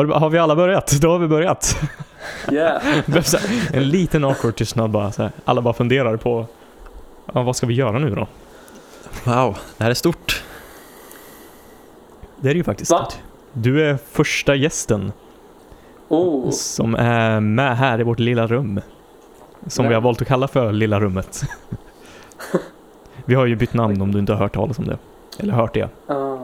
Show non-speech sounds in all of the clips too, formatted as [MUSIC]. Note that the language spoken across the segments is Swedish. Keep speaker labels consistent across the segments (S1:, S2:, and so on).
S1: Har, har vi alla börjat? Då har vi börjat.
S2: Yeah. [LAUGHS]
S1: En liten awkward tystnad bara. Så här. Alla bara funderar på ja, vad ska vi göra nu då?
S3: Wow, det här är stort.
S1: Det är det ju faktiskt.
S2: Va?
S1: Du är första gästen
S2: Oh,
S1: som är med här i vårt lilla rum. Som
S2: Nej.
S1: vi har valt att kalla för Lilla rummet. [LAUGHS] vi har ju bytt namn om du inte har hört talas om det. Eller hört det.
S2: ah.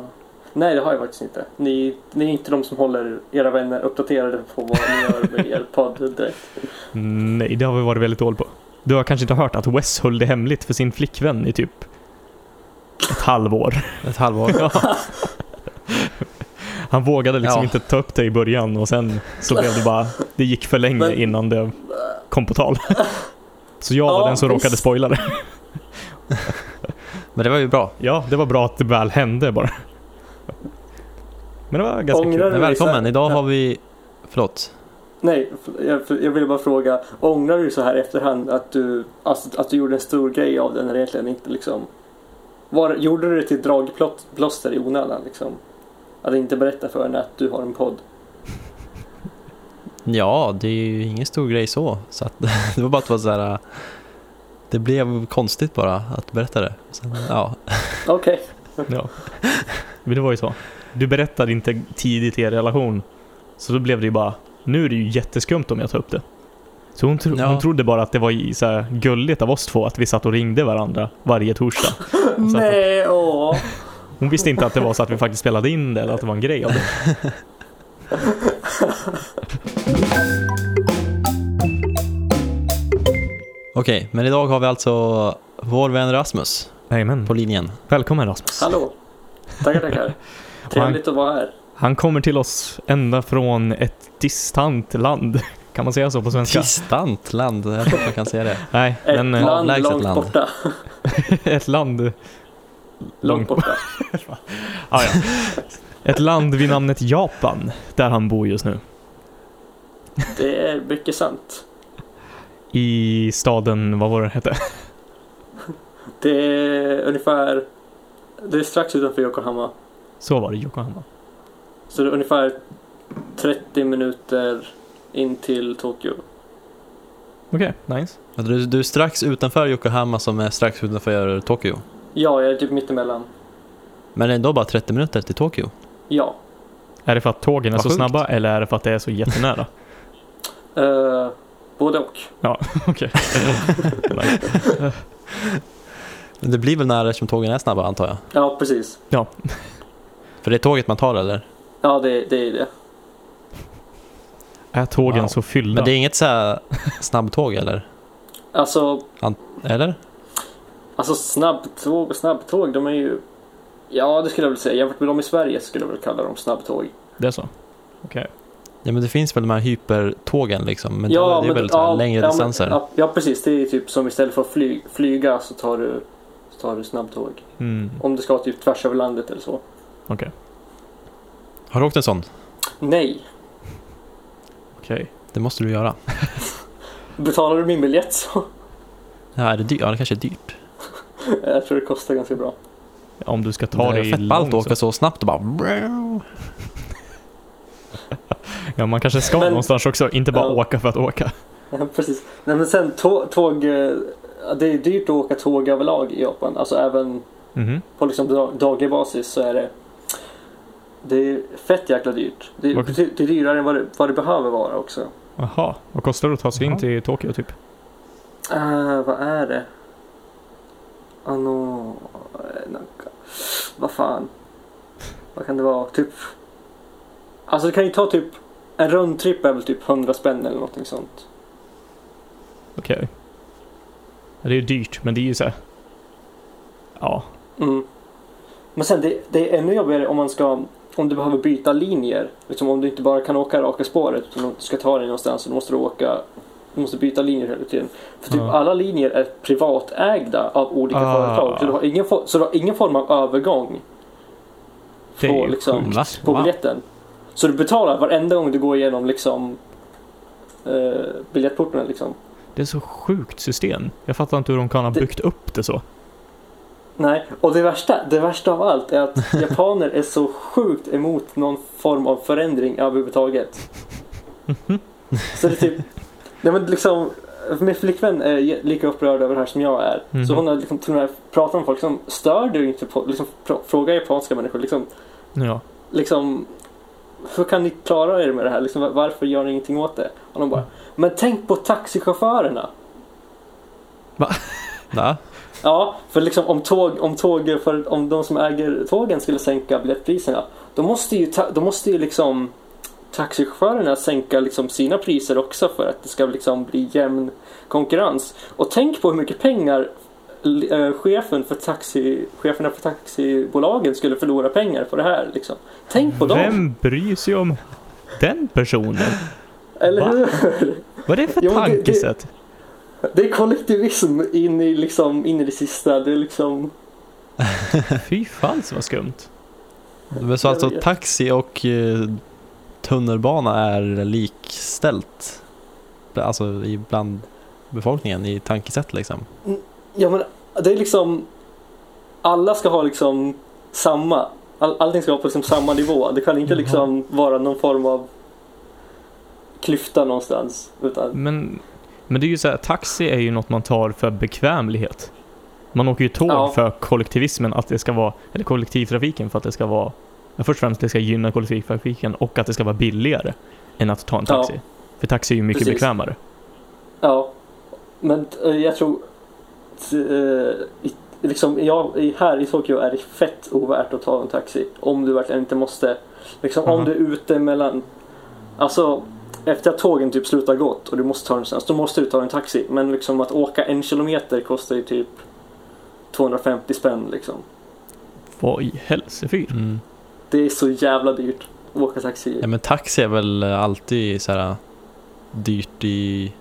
S2: Nej, det har jag faktiskt inte. Ni, ni är inte de som håller era vänner uppdaterade på vad ni gör med er [LAUGHS] podd direkt.
S1: Nej, det har vi varit väldigt dåliga på. Du har kanske inte hört att Wes höll det hemligt för sin flickvän i typ ett halvår. [LAUGHS]
S3: Ett halvår.
S1: Ja. [LAUGHS] Han vågade liksom
S3: Ja.
S1: inte ta upp det i början och sen så blev det bara, det gick för länge
S2: Men-
S1: innan det kom på tal. Så jag var
S2: Ja,
S1: den som
S2: visst.
S1: råkade spoila det.
S3: Men det var ju bra.
S1: Ja, det var bra att det väl hände bara. Men det var ganska
S2: Ångrar
S1: kul.
S3: Men välkommen,
S2: här-
S3: idag har vi... Förlåt.
S2: Nej, jag, jag ville bara fråga. Ångrar du så här efterhand att du, alltså, att du gjorde en stor grej av det när det egentligen inte liksom... Var, gjorde du det till dragplåster i onödan liksom? Att inte berätta för henne att du har en podd? [LAUGHS]
S3: Ja, det är ju ingen stor grej så. så att, [LAUGHS] det var bara att det var så här... äh, Det blev konstigt bara att berätta det. Sen, ja.
S2: Okej. [LAUGHS]
S1: Ja. Men det var ju så. Du berättade inte tidigt i er relation. Så då blev det ju bara, nu är det ju jätteskumt om jag tar upp det. Så hon, tro,
S3: Ja.
S1: hon trodde bara att det var så här gulligt av oss två att vi satt och ringde varandra varje torsdag. [LAUGHS]
S2: Nej, åh.
S1: Hon visste inte att det var så att vi faktiskt spelade in det eller att det var en grej av det. [LAUGHS]
S3: Okej, men idag har vi alltså vår vän Rasmus
S1: Jajamän.
S3: på linjen.
S1: Välkommen Rasmus.
S2: Hallå. Tackar, tackar. Trevligt att vara här.
S1: Han kommer till oss ända från ett distant land. [LAUGHS] Kan man säga så på svenska?
S3: Distant land, jag tror man kan säga det. [LAUGHS]
S1: Nej,
S2: Ett
S1: men eh,
S2: land
S3: avlägset
S2: långt
S3: land.
S2: borta. [LAUGHS]
S1: ett land
S2: Långt borta.
S1: Ah, ja. Ett land vid namnet Japan, där han bor just nu.
S2: Det är mycket sant.
S1: I staden, vad var det hette?
S2: Det är ungefär... Det är strax utanför Yokohama.
S1: Så var det, Yokohama.
S2: Så det är ungefär 30 minuter in till Tokyo.
S1: Okej, nice.
S3: Du, du är strax utanför Yokohama som är strax utanför Tokyo.
S2: Ja, jag är typ mittemellan.
S3: Men ändå bara 30 minuter till Tokyo.
S2: Ja.
S1: Är det för att tågen är
S3: Vad
S1: så
S3: sjukt.
S1: snabba eller är det för att det är så jättenära?
S2: Uh, [LAUGHS] både och. [LAUGHS]
S1: Okej. nice. [LAUGHS]
S3: Men det blir väl nära eftersom tågen är snabba antar jag.
S2: Ja, precis.
S3: För det är tåget man tar eller?
S2: Ja, det, det är det.
S1: Är tågen
S3: Wow.
S1: så fyllda?
S3: Men det är inget så här snabbtåg eller?
S2: Alltså,
S3: Eller?
S2: alltså snabbtåg, snabbtåg, de är ju... Ja, det skulle jag väl säga. Jämfört med de i Sverige skulle jag väl kalla dem snabbtåg.
S1: Det är så? Okej.
S3: Ja men det finns väl de här hypertågen liksom. Men
S2: ja,
S3: det är väl så här
S2: ja,
S3: längre
S2: ja,
S3: distanser.
S2: Men, ja, ja, precis. Det är typ som istället för att fly, flyga så tar du, så tar du snabbtåg.
S1: Mm.
S2: Om du ska typ tvärs över landet eller så.
S1: Okej.
S3: Har du åkt en sån?
S2: Nej.
S1: Okej.
S3: Det måste du göra. [LAUGHS]
S2: Betalar du min biljett så...
S3: Ja, är det dyrt? Ja, det kanske är dyrt. [LAUGHS]
S2: jag tror det kostar ganska bra.
S1: Om du ska ta
S3: det
S1: dig
S3: är fett ballt att åka
S1: så.
S3: snabbt och bara... [LAUGHS]
S1: Ja, man kanske ska
S2: Men-
S1: någonstans också, inte bara
S2: Ja.
S1: åka för att åka.
S2: Ja, precis. Nej, men sen tå- tåg... eh, Det är dyrt att åka tåg överlag i Japan. Alltså även
S1: Mhm.
S2: på liksom dag- daglig basis så är det... Det är fett jäkla dyrt. Det är, det är dyrare än vad det, vad det behöver vara också.
S1: Jaha, vad kostar det att ta sig in
S3: Jaha.
S1: till Tokyo typ?
S2: Uh, vad är det? Ano... Vad fan? Vad kan det vara? Typ... Alltså det kan ju ta typ... En rundtripp är väl typ 100 spänn eller någonting sånt.
S1: Okej. Ja, Det är ju dyrt, men det är ju så här. Ja,
S2: Mm. Men sen det, det är ännu jobbigare om man ska om du behöver byta linjer. Liksom om du inte bara kan åka raka spåret utan om du ska ta dig någonstans så måste du åka du måste byta linjer hela tiden. För typ
S1: Ja.
S2: alla linjer är privatägda av olika
S1: Ah.
S2: företag. Så du, har ingen, så du har ingen form av övergång
S1: det är
S2: på, liksom, på biljetten. Så du betalar varenda gång du går igenom liksom eh, biljettporten liksom.
S1: Det är så sjukt system. Jag fattar inte hur de kan ha
S2: Det-
S1: byggt upp det så.
S2: Nej, och det värsta, det värsta av allt är att [LAUGHS] japaner är så sjukt emot någon form av förändring överhuvudtaget. [LAUGHS] Så det är typ, nej men liksom, min flickvän är lika upprörd över det här som jag är.
S1: Mhm.
S2: Så hon har liksom till och med pratat med folk som stör du inte på, liksom fråga japanska människor liksom,
S1: Ja.
S2: liksom hur kan ni klara er med det här? Liksom, var- varför gör ni ingenting åt det? Och de bara, men tänk på taxichaufförerna.
S3: Va? [LAUGHS]
S2: Ja, för liksom om tåg, om tåg, för om de som äger tågen skulle sänka biljettpriserna, då måste ju, ta, då måste ju liksom taxichaufförerna sänka liksom sina priser också för att det ska liksom bli jämn konkurrens. Och tänk på hur mycket pengar eh, chefen för taxi, cheferna för taxibolagen skulle förlora pengar på det här. Liksom. Tänk på dem!
S1: Vem bryr sig om den personen?
S2: Eller
S1: Va?
S2: hur?
S1: Vad är det för
S2: Jo,
S1: tankesätt?
S2: Det är kollektivism in i, liksom, in i det sista. Det är liksom... [LAUGHS]
S1: Fy fan vad skumt.
S3: Men så alltså taxi och eh, tunnelbana är likställt? Alltså i- bland befolkningen i tankesätt liksom?
S2: Ja men det är liksom alla ska ha liksom samma all, allting ska vara på liksom samma nivå. Det kan inte liksom vara någon form av klyfta någonstans. Utan,
S1: Men, men det är ju så här, taxi är ju något man tar för bekvämlighet. Man åker ju tåg
S2: Ja.
S1: för kollektivismen, att det ska vara, eller kollektivtrafiken för att det ska vara, först och främst det ska gynna kollektivtrafiken och att det ska vara billigare än att ta en taxi.
S2: Ja.
S1: För taxi är ju mycket
S2: Precis.
S1: bekvämare.
S2: ja. Men eh, jag tror eh, liksom, ja, i, här i Tokyo är det fett ovärt att ta en taxi. Om du verkligen inte måste. Liksom, Om
S1: Aha.
S2: du är ute mellan Alltså efter att tågen typ slutar gått och du måste ta någonstans, då måste du ta en taxi. Men liksom att åka en kilometer kostar ju typ 250 spänn liksom.
S1: Vad i helsefyr?
S3: Mm.
S2: Det är så jävla dyrt att åka taxi.
S3: Ja men taxi är väl alltid så här dyrt i...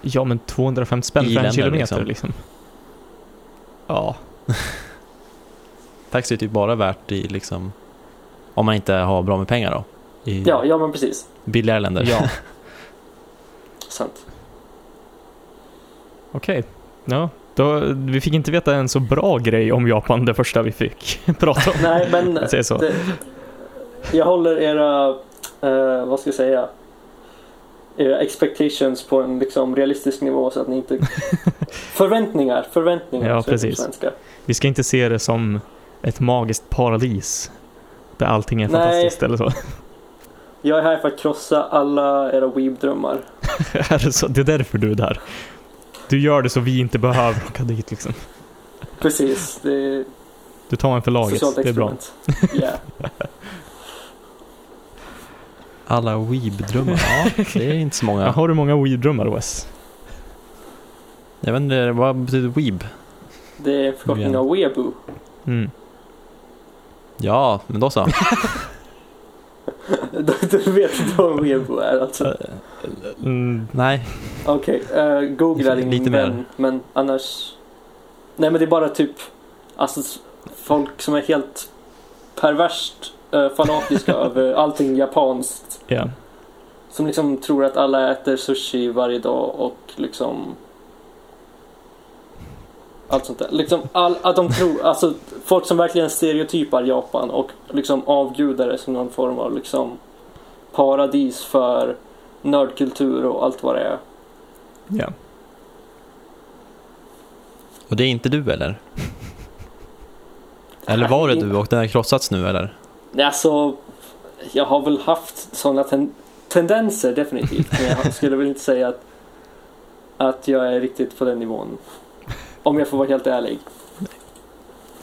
S1: Ja, men 250 spänn
S3: I
S1: för en
S3: länder,
S1: kilometer
S3: liksom.
S1: liksom. [LAUGHS] Ja,
S3: Taxi är typ bara värt i liksom... Om man inte har bra med pengar då. I
S2: Ja, ja men precis.
S3: billigare länder.
S1: ja. [LAUGHS]
S2: Sant.
S1: okej. Ja, då, vi fick inte veta en så bra grej om Japan det första vi fick [LAUGHS] prata om.
S2: Nej men
S1: Jag så.
S2: det, jag håller era, eh, vad ska jag säga, era expectations på en liksom realistisk nivå så att ni inte... [LAUGHS] förväntningar, förväntningar.
S1: Ja, precis.
S2: Svenska.
S1: Vi ska inte se det som ett magiskt paradis. Där allting är
S2: Nej.
S1: fantastiskt eller så.
S2: Jag är här för att krossa alla era weeb-drömmar. [LAUGHS]
S1: Är det, så? det är därför du är där. Du gör det så vi inte behöver åka dit liksom.
S2: Precis, det är
S1: Du tar en för laget, det är bra.
S2: Yeah. [LAUGHS]
S3: Alla weeb-drömmar, ja det är inte så många. [LAUGHS]
S1: Har du många weed-drömmar Wes?
S3: Jag vet inte, vad betyder weeb?
S2: Det är förkortning av weeaboo.
S1: Mm.
S3: Ja, men då så.
S2: Du, vet inte vad weeaboo är alltså.
S1: Mm,
S3: Nej,
S2: Okej, okay, googla din
S3: Lite
S2: vän.
S3: mer.
S2: Men annars... Nej men det är bara typ... Alltså folk som är helt perverst uh, fanatiska [LAUGHS] över allting japanskt.
S1: ja.
S2: Som liksom tror att alla äter sushi varje dag och liksom... Allt sånt där. Liksom all, att de tror, alltså folk som verkligen stereotypar Japan och liksom avgudar det som någon form av liksom paradis för nördkultur och allt vad det är.
S1: ja.
S3: och det är inte du eller? [LAUGHS] Eller var det du och den har krossats nu eller?
S2: Nej, Alltså, jag har väl haft sådana ten- tendenser definitivt. Men jag skulle väl inte säga att, att jag är riktigt på den nivån. Om jag får vara helt ärlig.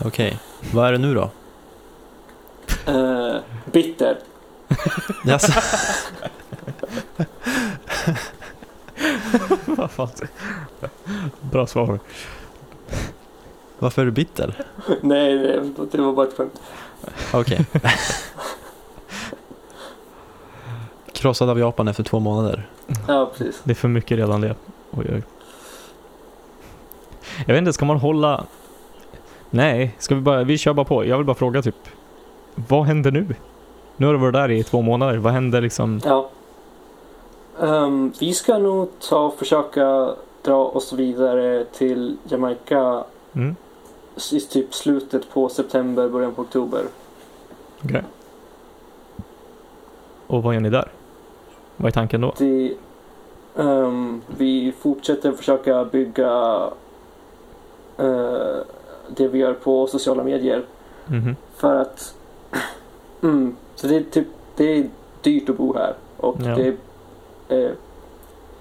S3: Okej, vad är det nu då?
S2: Eh, bitter. [LAUGHS]
S3: Jaså?
S1: Vad fan. Bra svar.
S3: Varför är du bitter?
S2: Nej, det, det var bara ett skämt.
S3: Okej. [LAUGHS] Krossad av Japan efter två månader.
S2: Ja, precis.
S1: Det är för mycket redan det. Oj, oj. Jag vet inte, ska man hålla... Nej, ska vi bara... Vi kör bara på. Jag vill bara fråga typ... Vad händer nu? Nu har du varit där i två månader. Vad händer liksom?
S2: Ja. Ehm, vi ska nog ta och försöka dra oss vidare till Jamaica
S1: Mm?
S2: i typ slutet på september, början på oktober.
S1: Okej. Och vad gör ni där? Vad är tanken då?
S2: Det, ehm, vi fortsätter försöka bygga eh, det vi gör på sociala medier.
S1: Mhm.
S2: För att [CLEARS THROAT] mm, så det, är typ, det är dyrt att bo här. Och
S1: Ja.
S2: det, eh,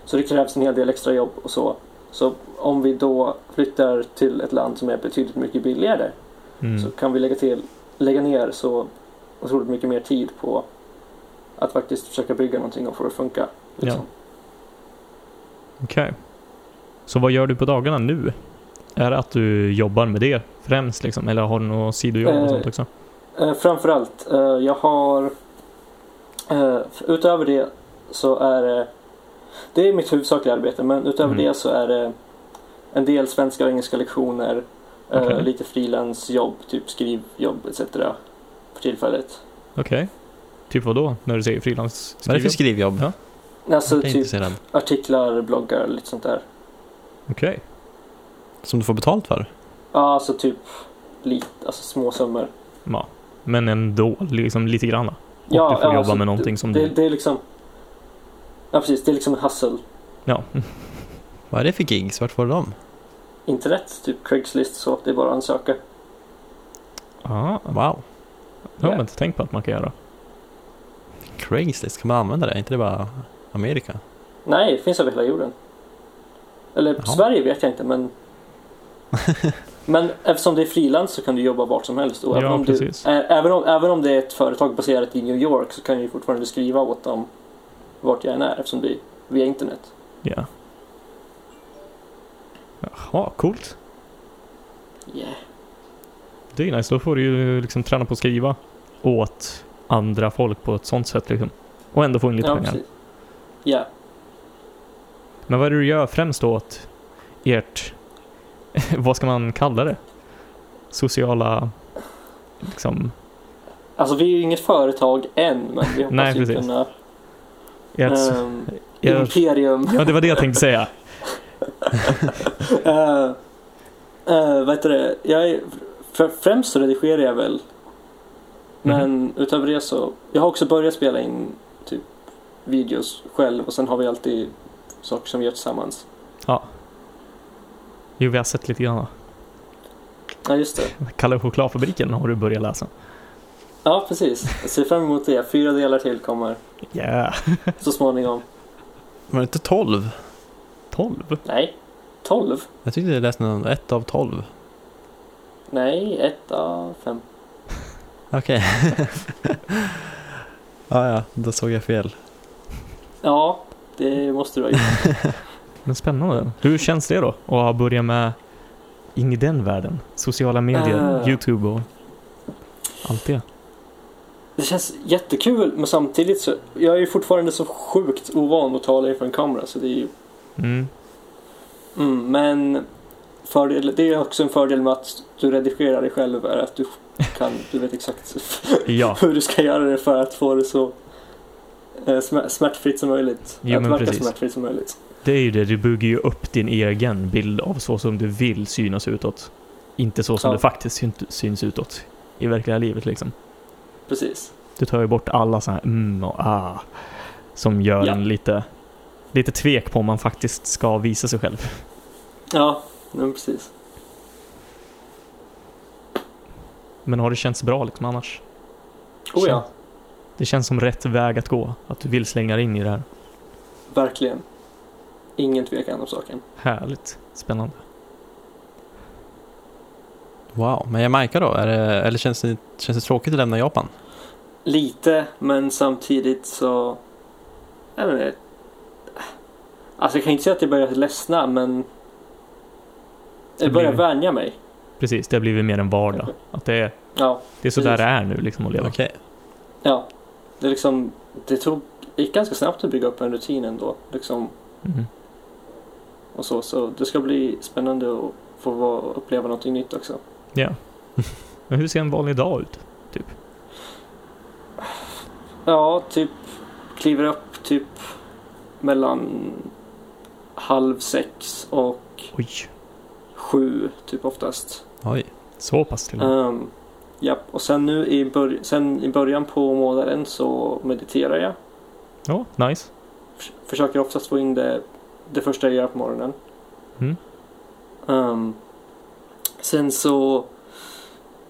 S2: så det krävs en hel del extra jobb och så. Så om vi då flyttar till ett land som är betydligt mycket billigare
S1: Mm.
S2: så kan vi lägga, till, lägga ner så otroligt mycket mer tid på att faktiskt försöka bygga någonting och få det att funka. Liksom.
S1: Okej. Så vad gör du på dagarna nu? Är det att du jobbar med det främst liksom? Eller har du något sidojobb och
S2: Eh,
S1: sånt också?
S2: Eh, framförallt, eh, jag har eh, utöver det så är det det är mitt huvudsakliga arbete men utöver
S1: Mm.
S2: det så är det en del svenska och engelska lektioner, eh,
S1: Okej.
S2: lite frilansjobb, typ skrivjobb etc. för tillfället.
S1: Okej. Typ vad då? När du säger
S3: Vad är det för skrivjobb?
S1: Ja.
S2: Alltså typ artiklar, bloggar, lite sånt där.
S1: Okej.
S3: Som du får betalt för?
S2: Ja, alltså typ lite, alltså små summor.
S1: Ja. Men ändå, liksom lite granna. Och
S2: ja,
S1: du får
S2: ja,
S1: jobba
S2: alltså,
S1: med någonting som
S2: det,
S1: du...
S2: det är liksom Ja precis, det är liksom en hustle.
S1: Ja. [LAUGHS]
S3: Vad är det för gigs? Vart får du dem?
S2: Internet, typ Craigslist så, det är bara att ansöka.
S1: Ah,
S3: Wow.
S1: det har man inte tänkt på att man kan göra.
S3: Craigslist, kan man använda det? Är inte det bara Amerika?
S2: Nej, det finns över hela jorden. Eller
S3: Jaha.
S2: Sverige vet jag inte men [LAUGHS] Men eftersom det är frilans så kan du jobba vart som helst. Och
S1: Ja,
S2: även, om du, även, om, även om det är ett företag baserat i New York så kan du fortfarande skriva åt dem vart jag än är eftersom det är via internet.
S1: Ja. Jaha, coolt.
S2: Yeah.
S1: Det är nice. Då får du ju liksom träna på att skriva åt andra folk på ett sånt sätt liksom. Och ändå få in lite
S2: Ja,
S1: pengar.
S2: precis. Ja.
S1: Men vad är det du gör främst åt ert, [LAUGHS] vad ska man kalla det? Sociala, liksom,
S2: Alltså vi är ju inget företag än men vi [LAUGHS] hoppas
S1: Nej,
S2: ju kunna
S1: ert,
S2: ehm,
S1: ert,
S2: Imperium.
S1: ja det var det jag tänkte säga.
S2: uh, [LAUGHS] uh, vad heter det? Jag är, för, främst så redigerar jag väl. Men utöver det så. Jag har också börjat spela in typ videos själv och sen har vi alltid saker som vi gör tillsammans.
S1: Jo, vi har sett lite grann.
S2: Ja just det.
S1: Kalle chokladfabriken har du börjat läsa.
S2: Ja precis. Jag ser fram emot det. Fyra delar till kommer
S1: Yeah. [LAUGHS]
S2: så småningom.
S3: Var det inte 12?
S1: 12?
S2: Nej. 12?
S3: Jag tyckte jag läste någon, ett av 12.
S2: Nej, ett av fem.
S3: Okej. [LAUGHS] ja, ja, då såg jag fel.
S2: Ja, det måste du ha gjort. [LAUGHS]
S1: Men spännande. Hur känns det då? Att ha börjat med in i den världen? Sociala medier,
S2: Eh.
S1: YouTube och allt det.
S2: Det känns jättekul men samtidigt så jag är ju fortfarande så sjukt ovan att tala inför en kamera så det är ju
S1: Mm.
S2: mm, men fördel, det är också en fördel med att du redigerar dig själv är att du kan, du vet exakt [LAUGHS]
S1: Ja,
S2: hur du ska göra det för att få det så eh, sm- smärtfritt som möjligt.
S1: Jo,
S2: att verka
S1: precis.
S2: smärtfritt som möjligt.
S1: Det är ju det. Du bygger ju upp din egen bild av så som du vill synas utåt. Inte så som
S2: Ja.
S1: det faktiskt syn- syns utåt i verkliga livet liksom.
S2: Precis.
S1: Du tar ju bort alla sådana här mm och ah som gör
S2: Ja.
S1: en lite, lite tvek på om man faktiskt ska visa sig själv.
S2: Ja, men precis.
S1: Men har det känts bra liksom annars?
S2: Oh ja,
S1: Det känns som rätt väg att gå. Att du vill slänga dig in i det här.
S2: verkligen. Ingen tvekan om saken.
S1: Härligt. Spännande.
S3: Wow, men Jamaica då? Är det, eller känns det, känns det tråkigt att lämna Japan?
S2: Lite, men samtidigt så... Jag vet inte. Alltså jag kan inte säga att jag börjar ledsna, men... Jag
S1: Det
S2: börjar
S1: blir-
S2: vänja mig.
S1: Precis, det har blivit mer en vardag. Att det är,
S2: Ja,
S1: det är så där det är nu liksom att leva.
S3: Okej.
S2: ja. Det är liksom... Det tog... Gick ganska snabbt att bygga upp en rutin ändå. Liksom,
S1: Mhm.
S2: Och så, så det ska bli spännande att få vara, uppleva någonting nytt också.
S1: Ja. [LAUGHS] Men hur ser en vanlig dag ut?
S2: Ja, typ kliver upp typ mellan halv sex och
S1: Oj.
S2: sju typ oftast.
S3: Oj.
S1: Så pass till och med.
S2: Um, japp, och sen nu i, bör- sen i början på månaden så mediterar jag.
S1: Ja, nice.
S2: Förs- Försöker oftast få in det, det första jag gör på morgonen.
S1: Mm.
S2: Um, sen så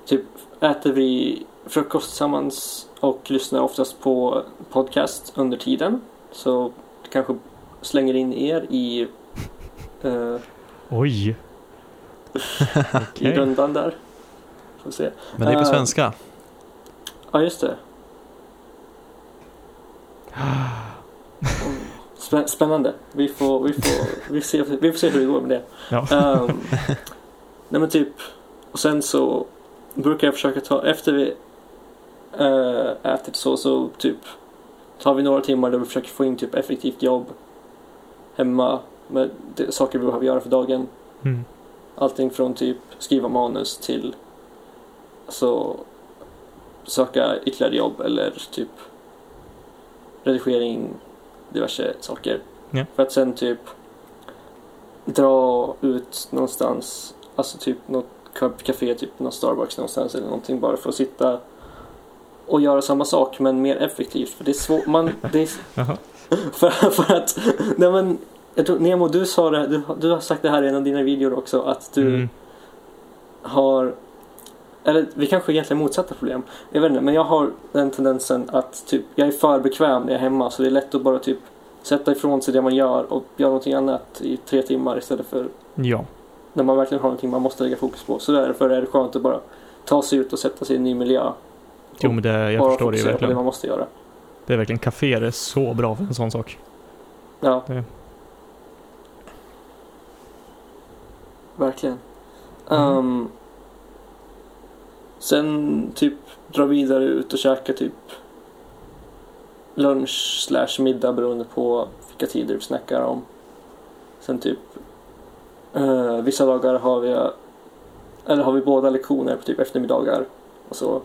S2: typ äter vi frukost tillsammans och lyssnar oftast på podcast under tiden. Så kanske slänger in er i, eh,
S1: Oj. [LAUGHS]
S2: i rundan där. Får se.
S3: Men det är på
S2: Eh,
S3: svenska.
S2: Ja, just det. [GASPS] Spä- Spännande. Vi får, vi, får, [LAUGHS] vi, ser, vi får se hur det går med det.
S1: Ja.
S2: Ehm, [LAUGHS] nej men typ, och sen så brukar jag försöka ta, efter vi uh, ätit så, så typ tar vi några timmar där vi försöker få in typ effektivt jobb hemma med det, saker vi behöver göra för dagen.
S1: Mm.
S2: Allting från typ skriva manus till alltså, söka ytterligare jobb eller typ redigering, diverse saker.
S1: Ja.
S2: För att sen typ dra ut någonstans, alltså typ något café, typ någon Starbucks någonstans eller någonting bara för att sitta och göra samma sak men mer effektivt. För det är svårt, man, det är, [LAUGHS] [LAUGHS] för, för att, nej men jag tror, Nemo du sa det, du, du har sagt det här i en av dina videor också att du
S1: Mm.
S2: har eller vi kanske egentligen motsatta problem. Jag vet inte, men jag har den tendensen att typ, jag är för bekväm när jag är hemma så det är lätt att bara typ sätta ifrån sig det man gör och göra någonting annat i tre timmar istället för
S1: Ja.
S2: när man verkligen har någonting man måste lägga fokus på. Så därför är det skönt att bara ta sig ut och sätta sig i en ny miljö.
S1: Jo, men det, jag
S2: bara
S1: förstår det ju
S2: fokusera på det
S1: verkligen.
S2: man måste göra.
S1: Det är verkligen kaféer är så bra för en sån sak.
S2: Ja.
S1: Det-
S2: Verkligen.
S1: Mm.
S2: Ehm, sen typ dra vidare ut och käka typ lunch slash middag beroende på vilka tider vi snackar om. Sen typ eh, vissa dagar har vi eller har vi båda lektioner på typ eftermiddagar. Och så.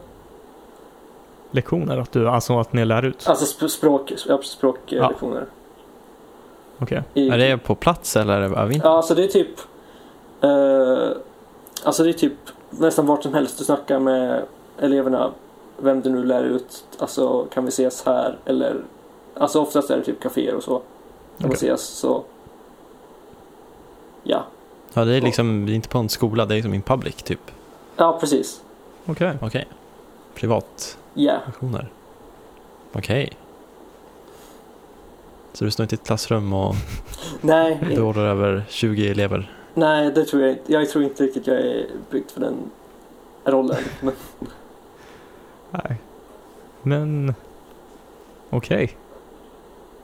S1: Lektioner, att du, alltså att ni lär ut?
S2: Alltså sp- språk, språklektioner.
S1: Ja.
S2: lektioner.
S1: Okej.
S2: I-
S3: Är det på plats eller är det över
S2: Ja, alltså det är typ... Eh, alltså det är typ nästan vart som helst du snackar med eleverna. Vem du nu lär ut. Alltså kan vi ses här eller... Alltså oftast är det typ kaféer och så. Kan vi
S1: Okej.
S2: ses så... Ja.
S3: Ja, det är liksom det är inte på en skola, det är liksom in public typ.
S2: Ja, precis.
S1: Okej.
S3: Okej. Privat
S2: Ja.
S3: lektioner. Okej. Så du står inte i ett klassrum och [LAUGHS]
S2: Nej,
S3: beordrar över 20 elever?
S2: Nej, det tror jag inte. Jag tror inte riktigt jag är byggd för den rollen. [LAUGHS] Men,
S1: Nej. Men... Okej.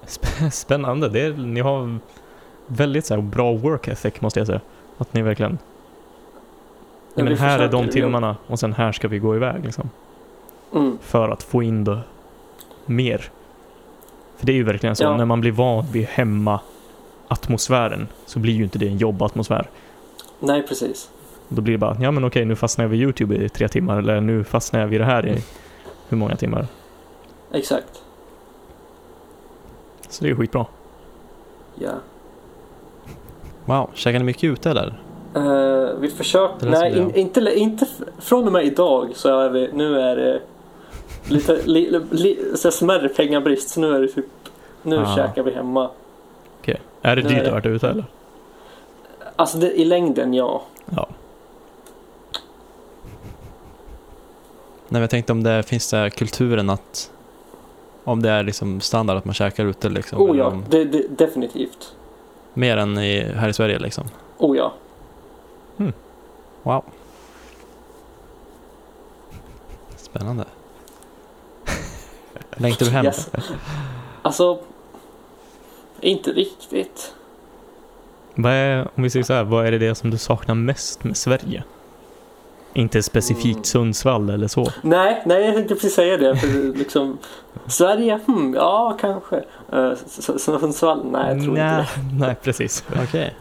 S1: Sp- Spännande. Det är, ni har väldigt så här, bra work ethic måste jag säga. Att ni verkligen...
S2: Ja,
S1: men här är de timmarna och sen här ska vi gå iväg liksom.
S2: mm,
S1: För att få in det mer. För det är ju verkligen så,
S2: Ja.
S1: när man blir van vid hemma atmosfären så blir ju inte det en jobbatmosfär.
S2: nej, precis.
S1: Då blir det bara, ja men okej nu fastnar jag vid YouTube i tre timmar eller nu fastnar jag vid det här i hur många timmar.
S2: Exakt.
S1: Så det är skitbra.
S2: Ja.
S3: Wow, käkar ni mycket ute eller?
S2: Uh, vi försöker, nej in, inte, inte från och med idag så är vi, nu är det lite, li, li, smärre pengabrist så nu är det typ, nu
S1: Ah.
S2: käkar vi hemma.
S1: Är det dyrt att vara ute eller?
S2: Alltså det, i längden ja.
S1: Ja.
S3: Nej, jag tänkte om det finns det kulturen att om det är liksom standard att man käkar ute liksom.
S2: Oh
S3: eller
S2: ja,
S3: om-
S2: det, det, definitivt.
S3: Mer än i, här i Sverige liksom.
S2: Oh ja.
S3: Wow. Spännande. [LAUGHS] Längtar du hem?
S2: Yes. Alltså, inte riktigt.
S1: Vad är, om vi säger så här, vad är det, det som du saknar mest med Sverige? Inte specifikt
S2: Mm.
S1: Sundsvall eller så.
S2: Nej, nej jag tänkte precis säga det. För liksom, Sverige, hmm, ja kanske. Uh, Sundsvall, nej jag tror
S1: nej,
S2: inte [LAUGHS]
S1: nej, precis.
S3: Okej.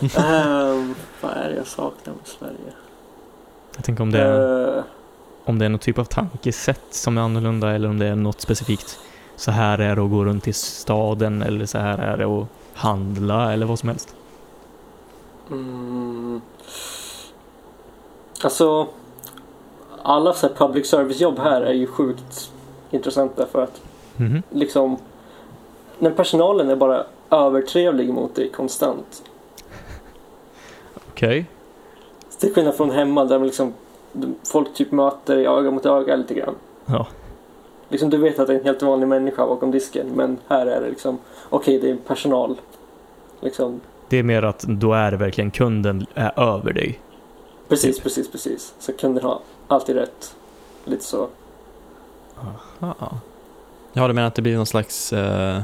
S2: det. Ehm, vad är det jag saknar med Sverige?
S1: Jag tänker om det, är,
S2: Eh,
S1: om det är något typ av tankesätt som är annorlunda eller om det är något specifikt. Så här är det att gå runt i staden eller så här är det att handla eller vad som helst.
S2: Mm. Alltså, alla så här public service-jobb här är ju sjukt intressanta för att
S1: Mhm.
S2: liksom när personalen är bara övertrevlig mot dig konstant.
S1: Okej.
S2: Till skillnad från hemma där man liksom, folk typ möter dig öga mot öga lite grann.
S1: Ja.
S2: Liksom du vet att det är en helt vanlig människa bakom disken men här är det liksom okej det är personal. Liksom,
S1: Det är mer att då är det verkligen kunden är över dig.
S2: precis,
S1: Typ.
S2: precis, precis. Så kunden har alltid rätt. Lite så.
S3: Aha. Ja, du menar att det blir någon slags eh,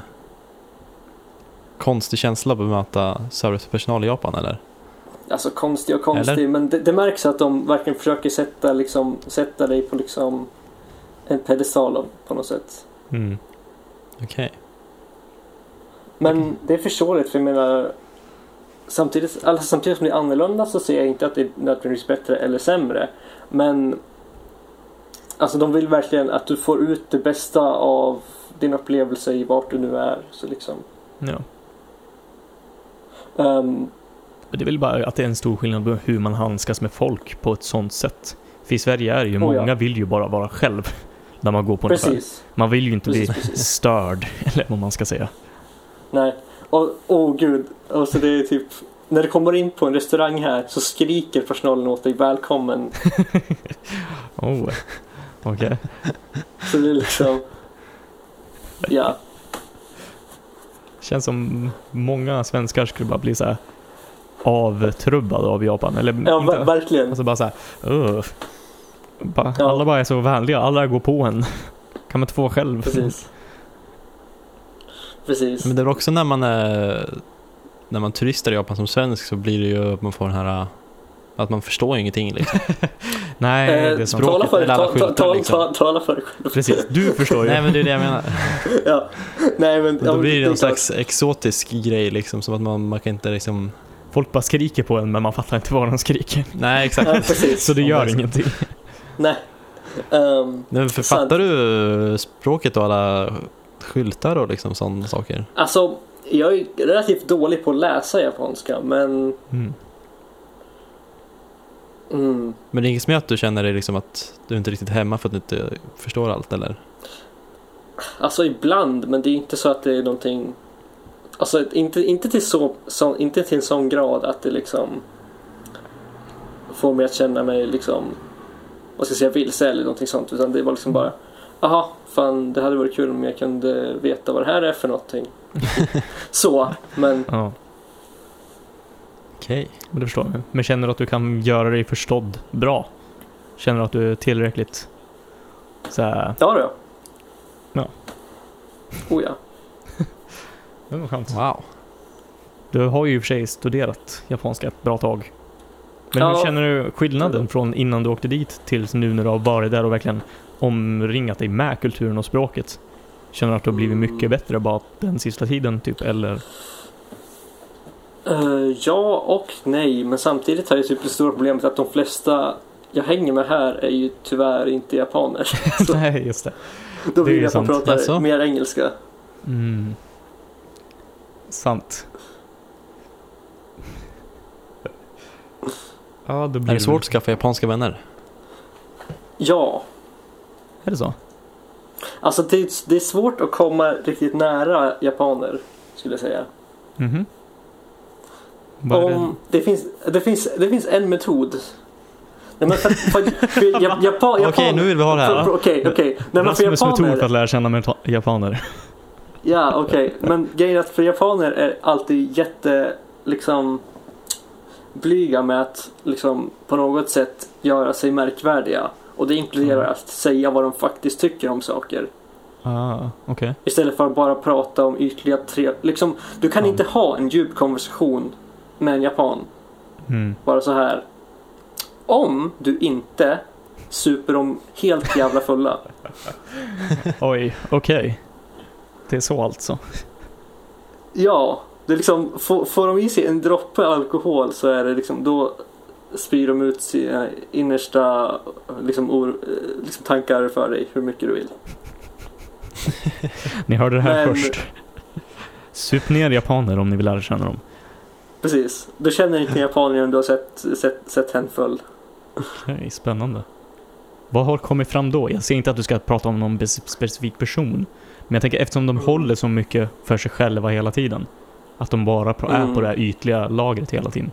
S3: konstig känsla att bemöta servicepersonal i Japan eller?
S2: Alltså konstig och konstig
S3: Eller?
S2: men det, det märks att de verkligen försöker sätta, liksom, sätta dig på liksom en pedestal på något sätt.
S1: Mm.
S3: Okej.
S2: Men det är förståeligt för jag menar samtidigt, alltså, samtidigt som det är annorlunda så ser jag inte att det är nödvändigtvis bättre eller sämre. Men alltså de vill verkligen att du får ut det bästa av din upplevelse i vart du nu är. Så liksom.
S1: Ja. Men Det är väl bara att det är en stor skillnad på hur man handskas med folk på ett sånt sätt. För i Sverige är det ju,
S2: Oh, ja.
S1: många vill ju bara vara själv när man går på en affär.
S2: precis.
S1: Man vill ju inte
S2: Precis,
S1: bli
S2: precis.
S1: störd, [LAUGHS] eller vad man ska säga.
S2: Nej. Och åh gud. Alltså det är typ när du kommer in på en restaurang här så skriker personalen åt dig välkommen. [LAUGHS]
S1: Oh. Okej.
S2: Så det är liksom Ja.
S1: Känns som många svenskar skulle bara bli så här avtrubbade av Japan. Eller
S2: Ja,
S1: inte,
S2: ver- verkligen.
S1: Alltså bara så här, "Ugh." Bara,
S2: Ja.
S1: Alla bara är så vänliga, alla går på en. Kan man inte få själv?
S2: Precis. Precis.
S3: Men det är också när man är när man turistar i Japan som svensk så blir det ju att man får den här att man förstår ingenting liksom. [LAUGHS]
S1: Nej,
S2: Eh,
S1: det är som
S3: språket
S2: tala för dig, ta, ta, ta,
S3: liksom.
S2: ta, tala för dig själv.
S1: Precis, du förstår ju.
S3: Nej men det är det jag menar. [LAUGHS]
S2: Ja. Nej men,
S3: Men
S2: ja,
S3: då blir det någon slags exotisk grej liksom som att man, man kan inte liksom
S1: Folk bara skriker på en men man fattar inte vad de skriker.
S3: Nej exakt.
S2: Nej, precis. [LAUGHS]
S1: Så det gör ingenting.
S2: Nej. Ehm,
S3: Men för,
S2: Sant.
S3: fattar du språket och alla skyltar och liksom sådana saker?
S2: alltså, jag är relativt dålig på att läsa japanska men
S1: Mm.
S2: mm,
S3: Men det är inget som gör att du känner dig liksom att du inte är riktigt hemma för att du inte förstår allt eller?
S2: Alltså ibland, men det är inte så att det är någonting Alltså inte, inte, till så, så, inte till sån grad att det liksom får mig att känna mig liksom vad ska jag säga, vilse eller någonting sånt. Utan det var liksom bara Aha, fan det hade varit kul om jag kunde veta vad det här är för någonting. [LAUGHS] så, men
S1: Ja,
S3: Okej.
S1: men det förstår jag. Men känner du att du kan göra dig förstådd bra? Känner du att du är tillräckligt så här,
S2: ja då.
S1: Ja. [LAUGHS]
S2: Oh ja. [LAUGHS]
S1: det var skönt.
S3: Wow.
S1: Du har ju i och för sig studerat japanska ett bra tag. Men
S2: Ja.
S1: hur känner du skillnaden från innan du åkte dit till nu när du har varit där och verkligen omringat dig med kulturen och språket? Känner du att du har blivit mycket bättre bara den sista tiden typ eller?
S2: Eh, ja och nej, men samtidigt har jag typ det stora problemet att de flesta jag hänger med här är ju tyvärr inte japaner. [LAUGHS]
S1: Nej, just det.
S2: då
S1: Det
S2: vill jag man
S1: sant.
S2: pratar
S3: Jaså?
S2: mer engelska.
S1: Mm. Sant. Ja, då blir
S3: Är det svårt att skaffa japanska vänner?
S2: Ja,
S1: Är det så?
S2: alltså det, är- det är svårt att komma riktigt nära japaner skulle jag säga.
S1: Mhm. Vad är det?
S2: Om, det, finns, det, finns, det finns en metod. Nej, men för, för, för, ja- [LAUGHS] Japan,
S3: Okej, nu vill vi ha det här.
S2: för- Okej, okej. Nej, men för
S1: Rasmus metod för att lära känna japaner.
S2: Ja, okej. Men grejen är att för japaner är alltid jätte, liksom, blyga med att liksom på något sätt göra sig märkvärdiga. Och det inkluderar
S1: Mm.
S2: att säga vad de faktiskt tycker om saker.
S1: Ah, okej.
S2: Istället för att bara prata om ytliga tre... Liksom, du kan
S1: Ja.
S2: inte ha en djup konversation med en japan.
S1: Mm.
S2: Bara så här. Om du inte super dem helt jävla fulla. [LAUGHS]
S1: Oj, okej. Det är så alltså.
S2: Ja, det liksom, får, får de i sig en droppe alkohol så är det liksom, då spyr de ut sina innersta liksom, or, eh, liksom tankar för dig hur mycket du vill. [LAUGHS]
S1: Ni hörde det här
S2: Men-
S1: först. Sup ner japaner om ni vill lära känna dem.
S2: Precis. Du känner inte japaner om du har sett, sett, sett hen full.
S1: Okej, spännande. Vad har kommit fram då? Jag ser inte att du ska prata om någon specifik person. Men jag tänker eftersom de
S2: Mm.
S1: håller så mycket för sig själva hela tiden. Att de bara är
S2: Mm.
S1: på det här ytliga lagret hela tiden.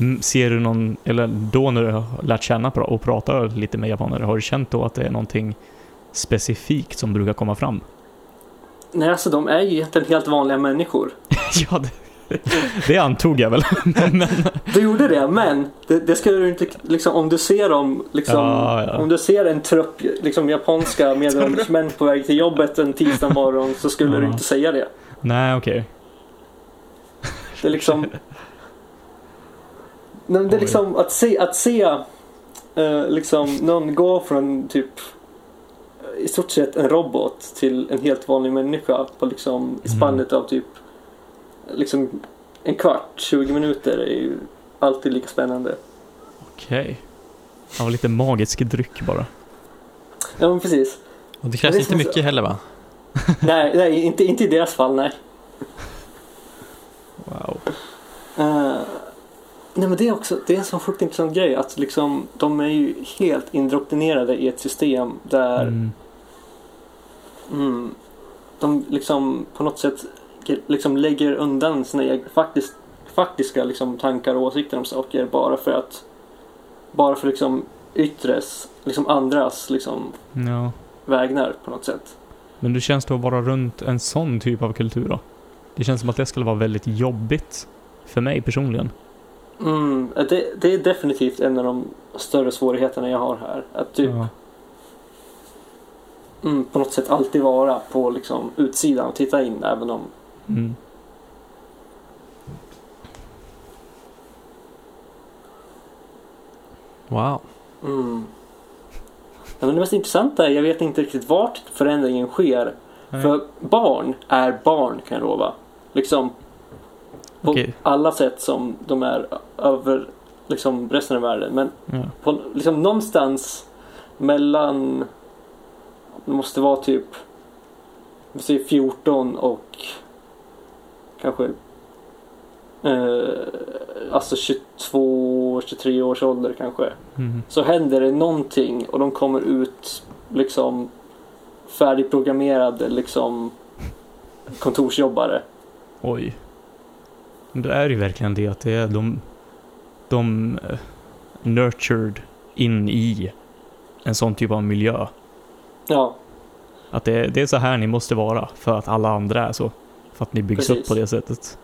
S1: Mm, Ser du någon, eller då när du har lärt känna och pratar lite med japaner, har du känt då att det är någonting specifikt som brukar komma fram?
S2: Nej, alltså de är ju egentligen helt vanliga människor. [LAUGHS]
S1: ja, det, det antog jag väl. [LAUGHS] Men,
S2: Du gjorde det, men det, det ska du inte, liksom, om du ser dem, liksom,
S1: Ja, ja.
S2: om du ser en trupp liksom, japanska [LAUGHS] medelålders män på väg till jobbet en tisdag morgon så skulle du
S1: Ja.
S2: inte säga det.
S1: nej, okej.
S2: Det är liksom... [LAUGHS] Nej, det är liksom att se, att se eh, liksom någon gå från typ eh, i stort sett en robot till en helt vanlig människa på liksom i
S1: Mm.
S2: spannet av typ liksom en kvart, 20 minuter är ju alltid lika spännande.
S1: Okej. Det var lite magisk dryck bara.
S2: Ja men precis.
S3: Och det krävs
S2: det
S3: inte
S2: som så-
S3: mycket heller va?
S2: nej, [LAUGHS] nej inte, inte i deras fall nej.
S1: Wow.
S2: Eh, nej men det är också det är en sån sjukt intressant grej att liksom de är ju helt indoktrinerade i ett system där
S1: Mm.
S2: Mm. De liksom på något sätt liksom lägger undan sina egna faktis, faktiska liksom, tankar och åsikter om saker bara för att bara för liksom yttres, liksom andras liksom
S1: Ja.
S2: vägnar på något sätt.
S1: Men hur känns det att vara runt en sån typ av kultur då? Det känns som att det skulle vara väldigt jobbigt för mig personligen.
S2: Mm, det, det är definitivt en av de större svårigheterna jag har här. Att typ
S1: Ja.
S2: mm, på något sätt alltid vara på liksom utsidan och titta in även om
S1: Mm.
S3: Wow.
S2: mm. Ja, men det mest intressanta är jag vet inte riktigt vart förändringen sker.
S1: Nej.
S2: För barn är barn kan jag lova. Liksom på
S1: Okej.
S2: alla sätt som de är över liksom resten av världen. Men
S1: Ja.
S2: på, liksom någonstans mellan det måste vara typ vi säger 14 och kanske eh, alltså 22, 23 års ålder kanske.
S1: Mm.
S2: Så händer det någonting och de kommer ut liksom färdigprogrammerade liksom kontorsjobbare.
S1: Oj. Men det är ju verkligen det att det är de, de eh, nurtured in i en sån typ av miljö.
S2: Ja,
S1: Att det, det är så här ni måste vara för att alla andra är så. För att ni byggs upp
S2: Precis.
S1: på det sättet.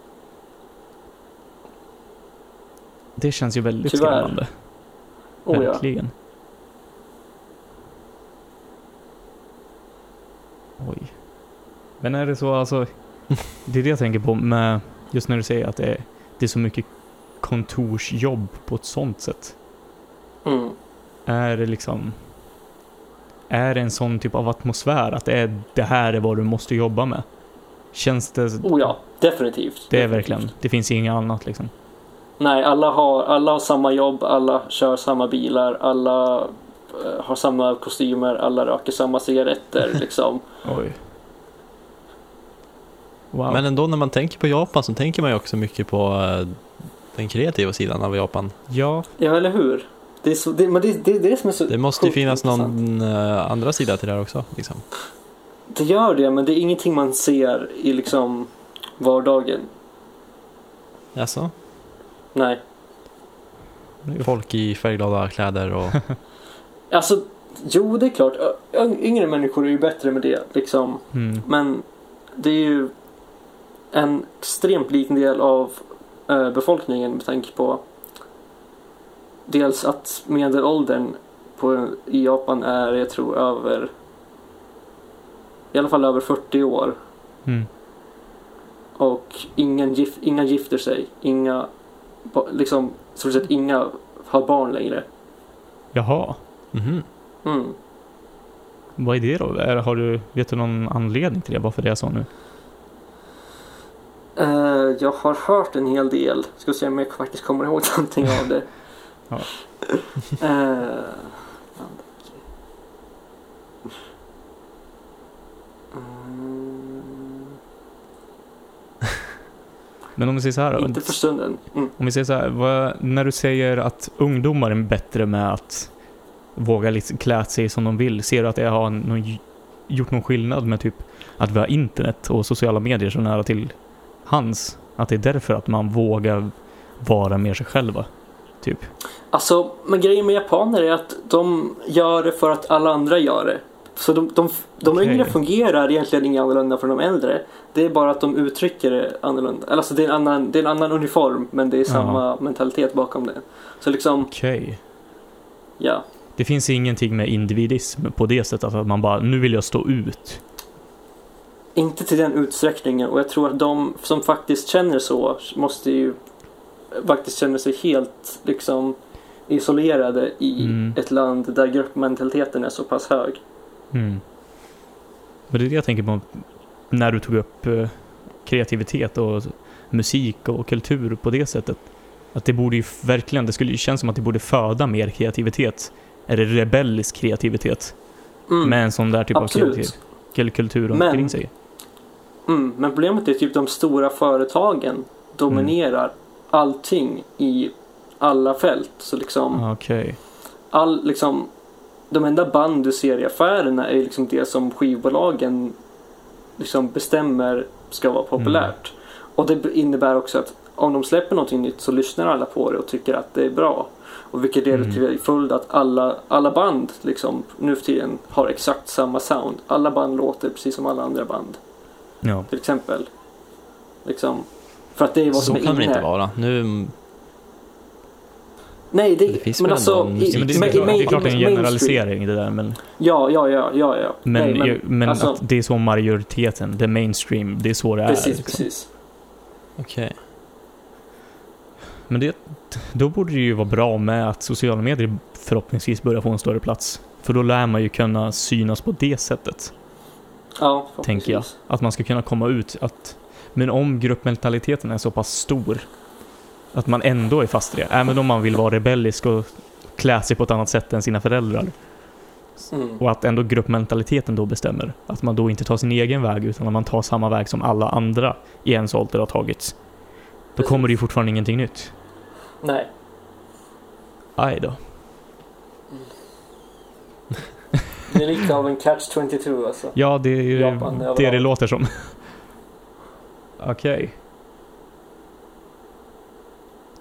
S1: Det känns ju väldigt
S2: Tyvärr.
S1: skrämmande.
S2: oh ja.
S1: Verkligen. Oj. Men är det så alltså, det är det jag tänker på med, just när du säger att det är, det är så mycket kontorsjobb på ett sånt sätt.
S2: Mm.
S1: Är det liksom, är det en sån typ av atmosfär att det är, det här är vad du måste jobba med? Känns det,
S2: Oh ja, definitivt.
S1: det är
S2: definitivt.
S1: verkligen, det finns inget annat liksom.
S2: Nej, alla har, alla har samma jobb, alla kör samma bilar, alla eh, har samma kostymer, alla röker samma cigaretter [LAUGHS] liksom.
S1: Oj. Wow.
S3: Men ändå när man tänker på Japan så tänker man ju också mycket på eh, den kreativa sidan av Japan.
S1: ja,
S2: Ja, eller hur? Det är, så, det, men det, det är det som är så
S3: Det måste ju finnas
S2: intressant.
S3: någon eh, andra sida till det här också. Liksom.
S2: Det gör det, men det är ingenting man ser i liksom vardagen.
S3: Alltså,
S2: Nej.
S3: folk i färgglada kläder och [LAUGHS]
S2: Alltså, jo det är klart. Yngre människor är ju bättre med det liksom.
S1: mm.
S2: Men det är ju en extremt liten del av eh, befolkningen med tanke på dels att medelåldern på, i Japan är, jag tror, över i alla fall över 40 år.
S1: Mm.
S2: Och ingen gif, inga gifter sig. Inga, liksom, stort sett inga har barn längre.
S1: Jaha.
S3: Mhm.
S2: Mm.
S1: Vad är det då? Är, har du, vet du någon anledning till det? Varför det är så nu?
S2: Eh, jag har hört en hel del. Ska se om jag faktiskt kommer ihåg [LAUGHS] någonting av det.
S1: Ja.
S2: Mm. [LAUGHS]
S1: Men om vi säger så här då,
S2: Inte för stunden. Mm.
S1: Om vi säger så här, vad, när du säger att ungdomar är bättre med att våga liksom klä sig som de vill, ser du att det har någon, gjort någon skillnad med typ att vi har internet och sociala medier så nära till hands? Att det är därför att man vågar vara mer sig själva? Typ.
S2: Alltså, men grejen med japaner är att de gör det för att alla andra gör det. Så de, de, de
S1: Okej.
S2: yngre fungerar egentligen inget annorlunda från de äldre. Det är bara att de uttrycker det annorlunda. Alltså det är en annan, det är en annan uniform men det är samma mentalitet bakom det. Så liksom,
S1: Okej.
S2: ja.
S1: Det finns ingenting med individism på det sättet att man bara, nu vill jag stå ut.
S2: Inte till den utsträckningen och jag tror att de som faktiskt känner så måste ju faktiskt känna sig helt liksom isolerade i
S1: Mm.
S2: ett land där gruppmentaliteten är så pass hög.
S1: Mm. Men det är det jag tänker på när du tog upp eh, kreativitet och musik och kultur på det sättet. Att det borde ju verkligen, det skulle ju kännas som att det borde föda mer kreativitet. Eller rebellisk kreativitet.
S2: Mm.
S1: Med en sån där typ av
S2: Absolut.
S1: kreativ- kul- kultur omkring sig.
S2: Mm, men problemet är typ de stora företagen dominerar allting i alla fält. Så liksom,
S1: Okej.
S2: all, liksom de enda band du ser i affärerna är liksom det som skivbolagen liksom bestämmer ska vara populärt. Och det innebär också att om de släpper någonting nytt så lyssnar alla på det och tycker att det är bra. Och vilket leder
S1: Mm.
S2: till följd att alla, alla band liksom, nu för tiden har exakt samma sound. Alla band låter precis som alla andra band
S1: Ja.
S2: till exempel. Liksom, för att det är vad
S3: Så
S2: som är
S3: kan det
S2: inne.
S3: inte vara. Nu,
S2: Nej, det,
S3: Det finns
S2: men
S3: väl
S2: alltså...
S3: ändå
S2: i-
S1: ja men det, är
S2: ma-
S1: klart, det är klart en generalisering det där men,
S2: Ja, ja, ja, ja, ja.
S1: men,
S2: Nej,
S1: ju- men
S2: alltså-
S1: att det är så majoriteten, det är mainstream, det är så det är.
S2: Precis,
S1: liksom.
S2: precis.
S3: okej.
S1: Men det, då borde det ju vara bra med att sociala medier förhoppningsvis börjar få en större plats. För då lär man ju kunna synas på det sättet,
S2: Ja,
S1: tänker jag. Att man ska kunna komma ut. Att, men om gruppmentaliteten är så pass stor att man ändå är fast i det, även om man vill vara rebellisk och klä sig på ett annat sätt än sina föräldrar.
S2: Mm.
S1: Och att ändå gruppmentaliteten då bestämmer. Att man då inte tar sin egen väg utan att man tar samma väg som alla andra i ens ålder har tagit. Då
S2: Precis.
S1: kommer det ju fortfarande ingenting nytt.
S2: Nej.
S1: Aj då.
S2: Det är lite av en catch 22 alltså.
S1: Ja, det är ju
S2: Japan
S1: det det låter som. Okej.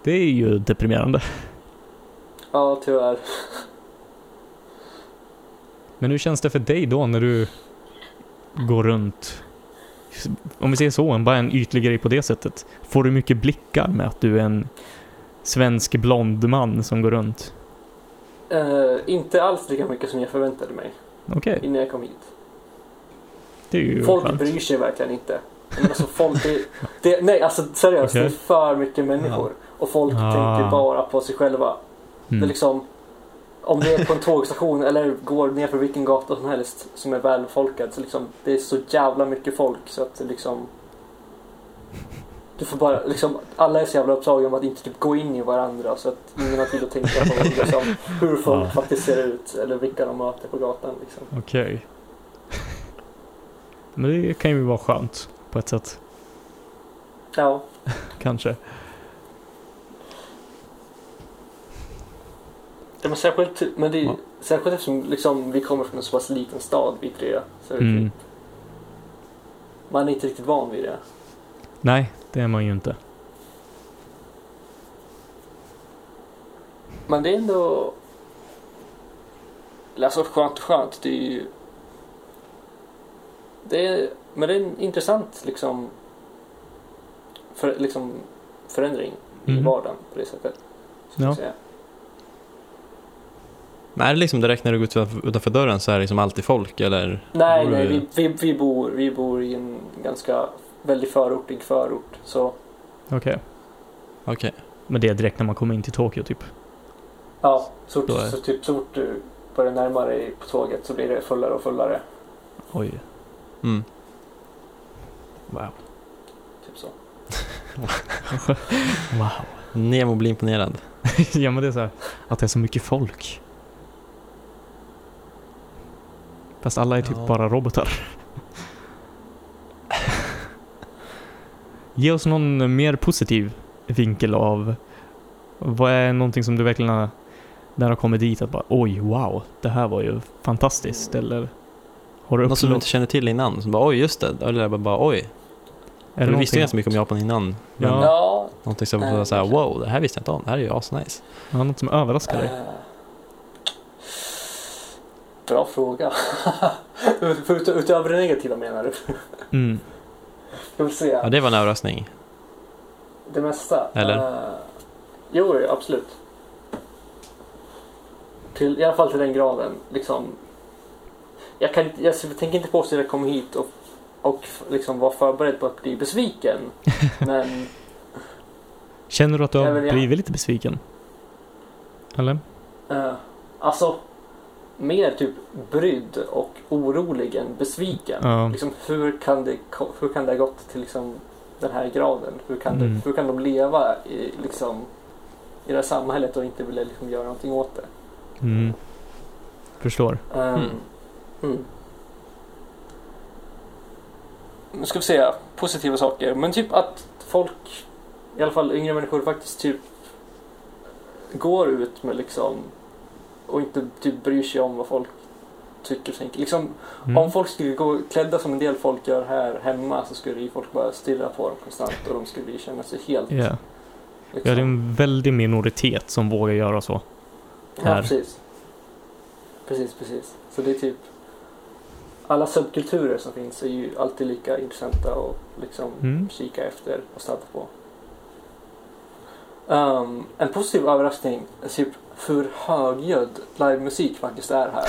S1: Det är ju deprimerande.
S2: Ja, tyvärr.
S1: Men hur känns det för dig då när du går runt? Om vi säger så, bara en ytlig grej på det sättet. Får du mycket blickar med att du är en svensk blond man som går runt?
S2: Eh, inte alls lika mycket som jag förväntade mig
S1: Okej,
S2: innan jag kom hit.
S1: är
S2: Folk
S1: skönt.
S2: bryr sig verkligen inte. Men alltså folk, det, det, nej alltså seriöst,
S1: Okej.
S2: det är för mycket människor. Och folk
S1: Ah.
S2: tänker bara på sig själva. Det är
S1: Mm.
S2: liksom, om det är på en [LAUGHS] tågstation eller går ner för vilken gata som helst som är välbefolkad så liksom, det är så jävla mycket folk så att det liksom du får bara, liksom, alla är så jävla upptagna om att inte typ gå in i varandra så att ingen har tid att tänka på liksom, hur folk
S1: Ja.
S2: faktiskt ser ut eller vilka de möter på gatan. Liksom.
S1: Okej. Men det kan ju vara skönt på ett sätt,
S2: Ja,
S1: kanske.
S2: det men särskilt, men det
S3: Ja.
S2: särskilt eftersom liksom, vi kommer från en så pass liten stad, vi tre. Så
S1: Mm.
S2: typ, man är inte riktigt van vid det.
S1: Nej, det är man ju inte.
S2: Men det är ändå... Eller Alltså skönt och skönt. Det är ju... Det är... Men det är en intressant liksom... För, liksom förändring i
S1: Mhm.
S2: vardagen på det sättet.
S1: Ja.
S2: säga.
S3: Men är det liksom direkt när du går utanför, utanför dörren så är det liksom alltid folk eller?
S2: Nej, nej. Vi, vi, vi, bor, vi bor i en ganska väldigt förortig förort. Så
S1: Okej.
S3: Okej.
S1: Men det är direkt när man kommer in till Tokyo typ?
S2: ja, så,
S1: är-
S2: så, typ, så fort du börjar närma dig på tåget så blir det fullare och fullare.
S1: Oj.
S3: Mm.
S1: Wow.
S2: Typ så. [LAUGHS]
S1: Wow.
S3: Nemo blir imponerad. [LAUGHS]
S1: ja men det är så här, att det är så mycket folk. Fast alla är typ
S3: Ja.
S1: bara robotar. Ge oss någon mer positiv vinkel av vad är någonting som du verkligen har, där har kommit dit att bara oj, wow, det här var ju fantastiskt eller har du
S3: Något som du inte känner till innan. Som bara oj, just det. Eller bara, bara oj.
S1: Är
S3: du visste
S1: någonting-
S3: ganska mycket om Japan innan.
S1: Ja.
S2: Ja,
S3: någonting som var såhär wow, det här visste jag inte om. Det här är ju asnice.
S1: Ja, något som överraskar dig?
S2: Eh, Bra fråga. [LAUGHS] Ut- ut- Utöver det negativa menar du?
S1: Mm.
S2: Ska vi se.
S3: Ja, det var en överraskning.
S2: Det mesta?
S3: Eller?
S2: Eh, jo, absolut. Till, I alla fall till den graden. Liksom, jag, kan, inte- jag tänker inte påstå att jag kom hit och, och liksom var förberedd på att bli besviken. [LAUGHS] men
S1: Känner du att du har
S2: jag.
S1: blivit lite besviken? Eller?
S2: eh, alltså, mer typ brydd och orolig än besviken.
S1: Ja.
S2: Liksom, hur, kan det, hur kan det ha gått till liksom, den här graden? Hur kan,
S1: Mm.
S2: det, hur kan de leva i, liksom, i det här samhället och inte vilja liksom, göra någonting åt det?
S1: Mm. Förstår.
S2: Um,
S3: Mm.
S2: mm. Nu ska vi se, positiva saker. Men typ att folk, i alla fall yngre människor, faktiskt typ går ut med liksom och inte typ bryr sig om vad folk tycker och tänker. Liksom,
S1: Mm.
S2: Om folk skulle gå klädda som en del folk gör här hemma så skulle ju folk bara stirra på dem konstant och de skulle känna sig helt...
S1: Ja.
S2: Liksom,
S1: ja, det är en väldig minoritet som vågar göra så.
S2: Ja,
S1: här.
S2: precis. Precis, precis. Så det är typ... Alla subkulturer som finns är ju alltid lika intressanta och liksom
S1: Mm.
S2: kika efter och stöta på. Ehm, en positiv överraskning typ hur högljudd livemusik faktiskt är här.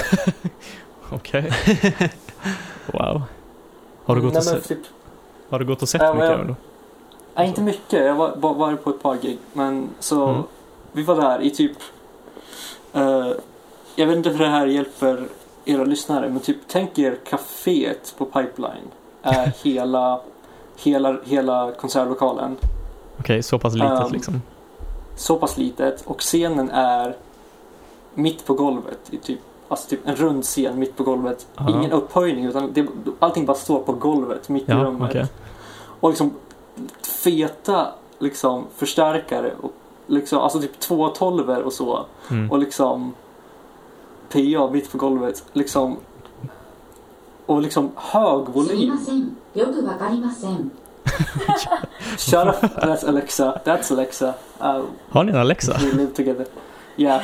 S2: [LAUGHS]
S1: Okej. [LAUGHS] wow. Har du, gått
S2: Nej,
S1: och sett,
S2: typ,
S1: har du gått och sett
S2: Ja, men
S1: mycket
S2: jag-
S1: det?
S2: nej, inte mycket. Jag var bara på ett par gig. Men så
S1: Mm.
S2: vi var där i typ... eh, jag vet inte hur det här hjälper era lyssnare men typ tänk er kaféet på Pipeline är [LAUGHS] hela, hela, hela konsertlokalen.
S1: Okej, så pass litet
S2: Um,
S1: liksom
S2: så pass litet och scenen är mitt på golvet. Typ, alltså typ en rund scen mitt på golvet.
S1: Aha.
S2: Ingen upphöjning utan det, allting bara står på golvet mitt
S1: ja, i
S2: rummet.
S1: Okay.
S2: Och liksom feta liksom förstärkare och liksom, alltså typ 212 och så.
S1: Mm.
S2: Och liksom PA mitt på golvet. Liksom, och liksom hög volym. [LAUGHS] Shut up, that's Alexa, that's Alexa. Uh,
S1: Har ni en Alexa?
S2: We live together. Yeah.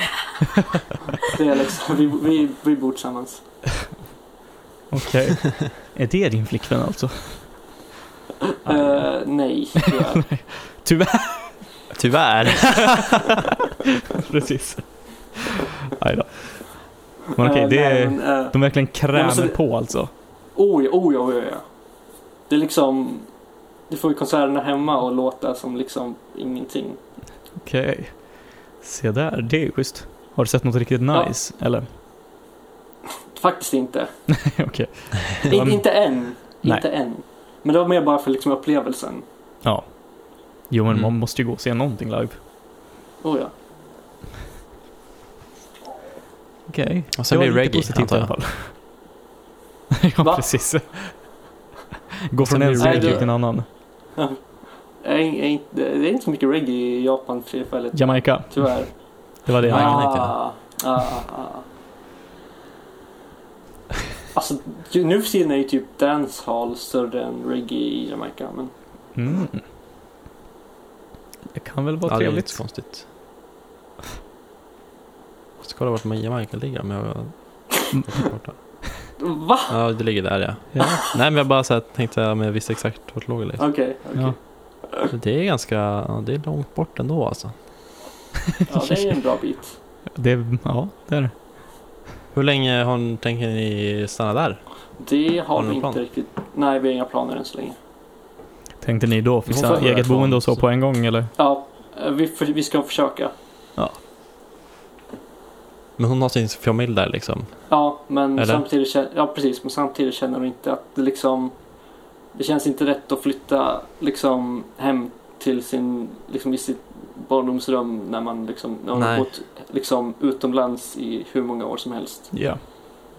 S2: [LAUGHS] det är Alexa, vi, vi, vi bor tillsammans.
S1: Okej. Okay. Är det din flickvän alltså?
S2: Uh, [LAUGHS] nej, tyvärr.
S1: tyvärr.
S3: tyvärr.
S1: Precis. Aj då. Men okej, okay,
S2: uh, uh,
S1: de verkligen krämer på alltså?
S2: Oh ja, oh ja, oh ja. Det är liksom du får ju konserterna hemma och låta som liksom ingenting.
S1: Okej. Se där, det är schysst. Har du sett något riktigt
S2: Ja.
S1: nice? Eller? [LAUGHS]
S2: Faktiskt inte. [LAUGHS]
S1: okej.
S2: In, inte än.
S1: Nej.
S2: Inte än. Men det var mer bara för liksom upplevelsen.
S1: Ja. Jo men
S3: Mm.
S1: man måste ju gå och se någonting live.
S2: Oh ja.
S1: Okej.
S3: Och sen
S1: Det
S3: blir reggae,
S1: i
S3: antar
S1: alla
S3: jag.
S1: fall. [LAUGHS] ja,
S2: Va?
S1: precis. Gå från en
S2: reggae.
S1: till en annan.
S2: Jag är, jag är inte, det är inte så mycket reggae i Japan för tillfället.
S1: Jamaica,
S2: Tyvärr.
S1: det var det.
S3: Ja,
S1: jag
S3: jag
S2: ah, ah, ah, ah. Alltså nu för tiden är ju typ dancehall större än reggae i Jamaica. Men
S1: Mm. Det kan väl vara
S3: Ja, det är
S1: trevligt.
S3: konstigt. Måste kolla vart Jamaica ligger om jag...
S2: Va?
S3: Ja, det ligger där ja.
S1: Ja.
S3: Nej men jag bara så här, tänkte om jag visste exakt vart det låg eller.
S2: Okej, okej.
S1: Ja.
S3: Det är ganska, det är långt bort ändå alltså.
S2: Ja, det är en bra bit.
S1: Det, ja, det är det.
S3: Hur länge har ni, tänker ni stanna där?
S2: Det har
S3: Har ni
S2: vi inte
S3: plan?
S2: riktigt. Nej, vi har inga planer än så länge.
S1: Tänkte ni då fixa eget boende och så på en gång eller?
S2: Ja, eh, vi, för, vi ska försöka.
S3: Men hon har sin familj där liksom.
S2: Ja, men
S3: Eller?
S2: samtidigt, ja, precis, men samtidigt känner hon inte att det liksom Det känns inte rätt att flytta liksom hem till sin, liksom i sitt barndomsrum när man liksom, när man har bott liksom utomlands i hur många år som helst.
S1: Ja.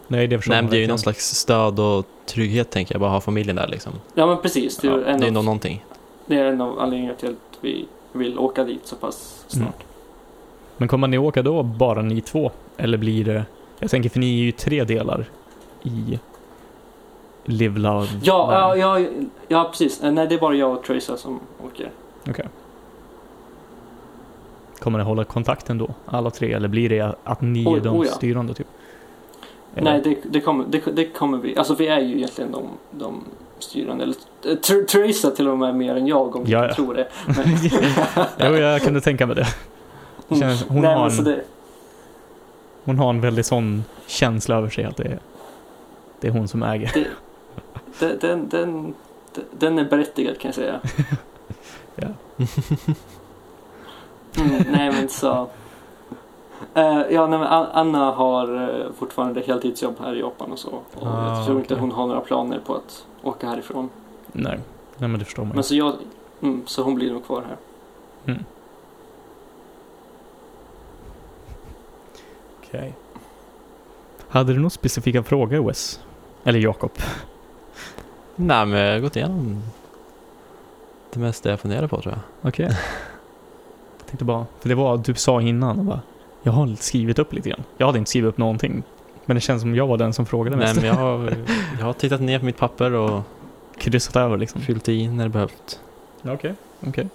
S1: Nej, det förstår
S3: Nej men det är ju någon slags stöd och trygghet tänker jag, bara ha familjen där liksom.
S2: Ja men precis, det är
S3: Ja,
S2: ju
S3: det är nog någonting.
S2: det är en av anledningarna till att vi vill åka dit så pass snart.
S1: Mm. Men kommer ni åka då bara ni två? Eller blir det... Jag tänker för ni är ju tre delar i Live Loud.
S2: Ja, ja, ja, ja, precis. Eh, Nej, det är bara jag och Teresa som åker.
S1: Kommer ni hålla kontakten då? Alla tre? Eller blir det att ni
S2: Oj,
S1: är de
S2: oh ja.
S1: styrande typ? Eller?
S2: Nej, det, det, kommer, det, det kommer vi. Alltså vi är ju egentligen de, de styrande. Eller, eh, Ter- Teresa till och med mer än jag om
S1: Ja,
S2: du tror det. [LAUGHS]
S1: jo, jag kunde tänka mig det. Det känns- hon,
S2: Nej,
S1: har
S2: men så
S1: en,
S2: det,
S1: hon har en väldigt sån känsla över sig att det är, det är hon som äger.
S2: det, den, den, den är berättigad kan jag säga. [LAUGHS]
S1: Ja.
S2: Mm, nej men så. Eh, ja, nej, Anna har uh, fortfarande heltidsjobb här i Japan och så. Och
S1: Ah,
S2: jag tror inte
S1: okej.
S2: hon har några planer på att åka härifrån.
S1: Nej, nej men det förstår man.
S2: Men så jag, mm, så hon blir nog kvar här.
S1: Mm. Okej. Hade du några specifika frågor Wes? Eller Jakob?
S3: Nej, men jag har gått igenom det mesta jag funderar på tror jag.
S1: Okej. Jag tänkte bara, för det var du sa innan bara, jag har skrivit upp lite grann. Jag hade inte skrivit upp någonting. Men det känns som jag var den som frågade
S3: Nej,
S1: mest.
S3: men jag har, [LAUGHS] jag har tittat ner på mitt papper och
S1: Kryssat över liksom.
S3: fyllt i när det behövt.
S1: Okej, okej.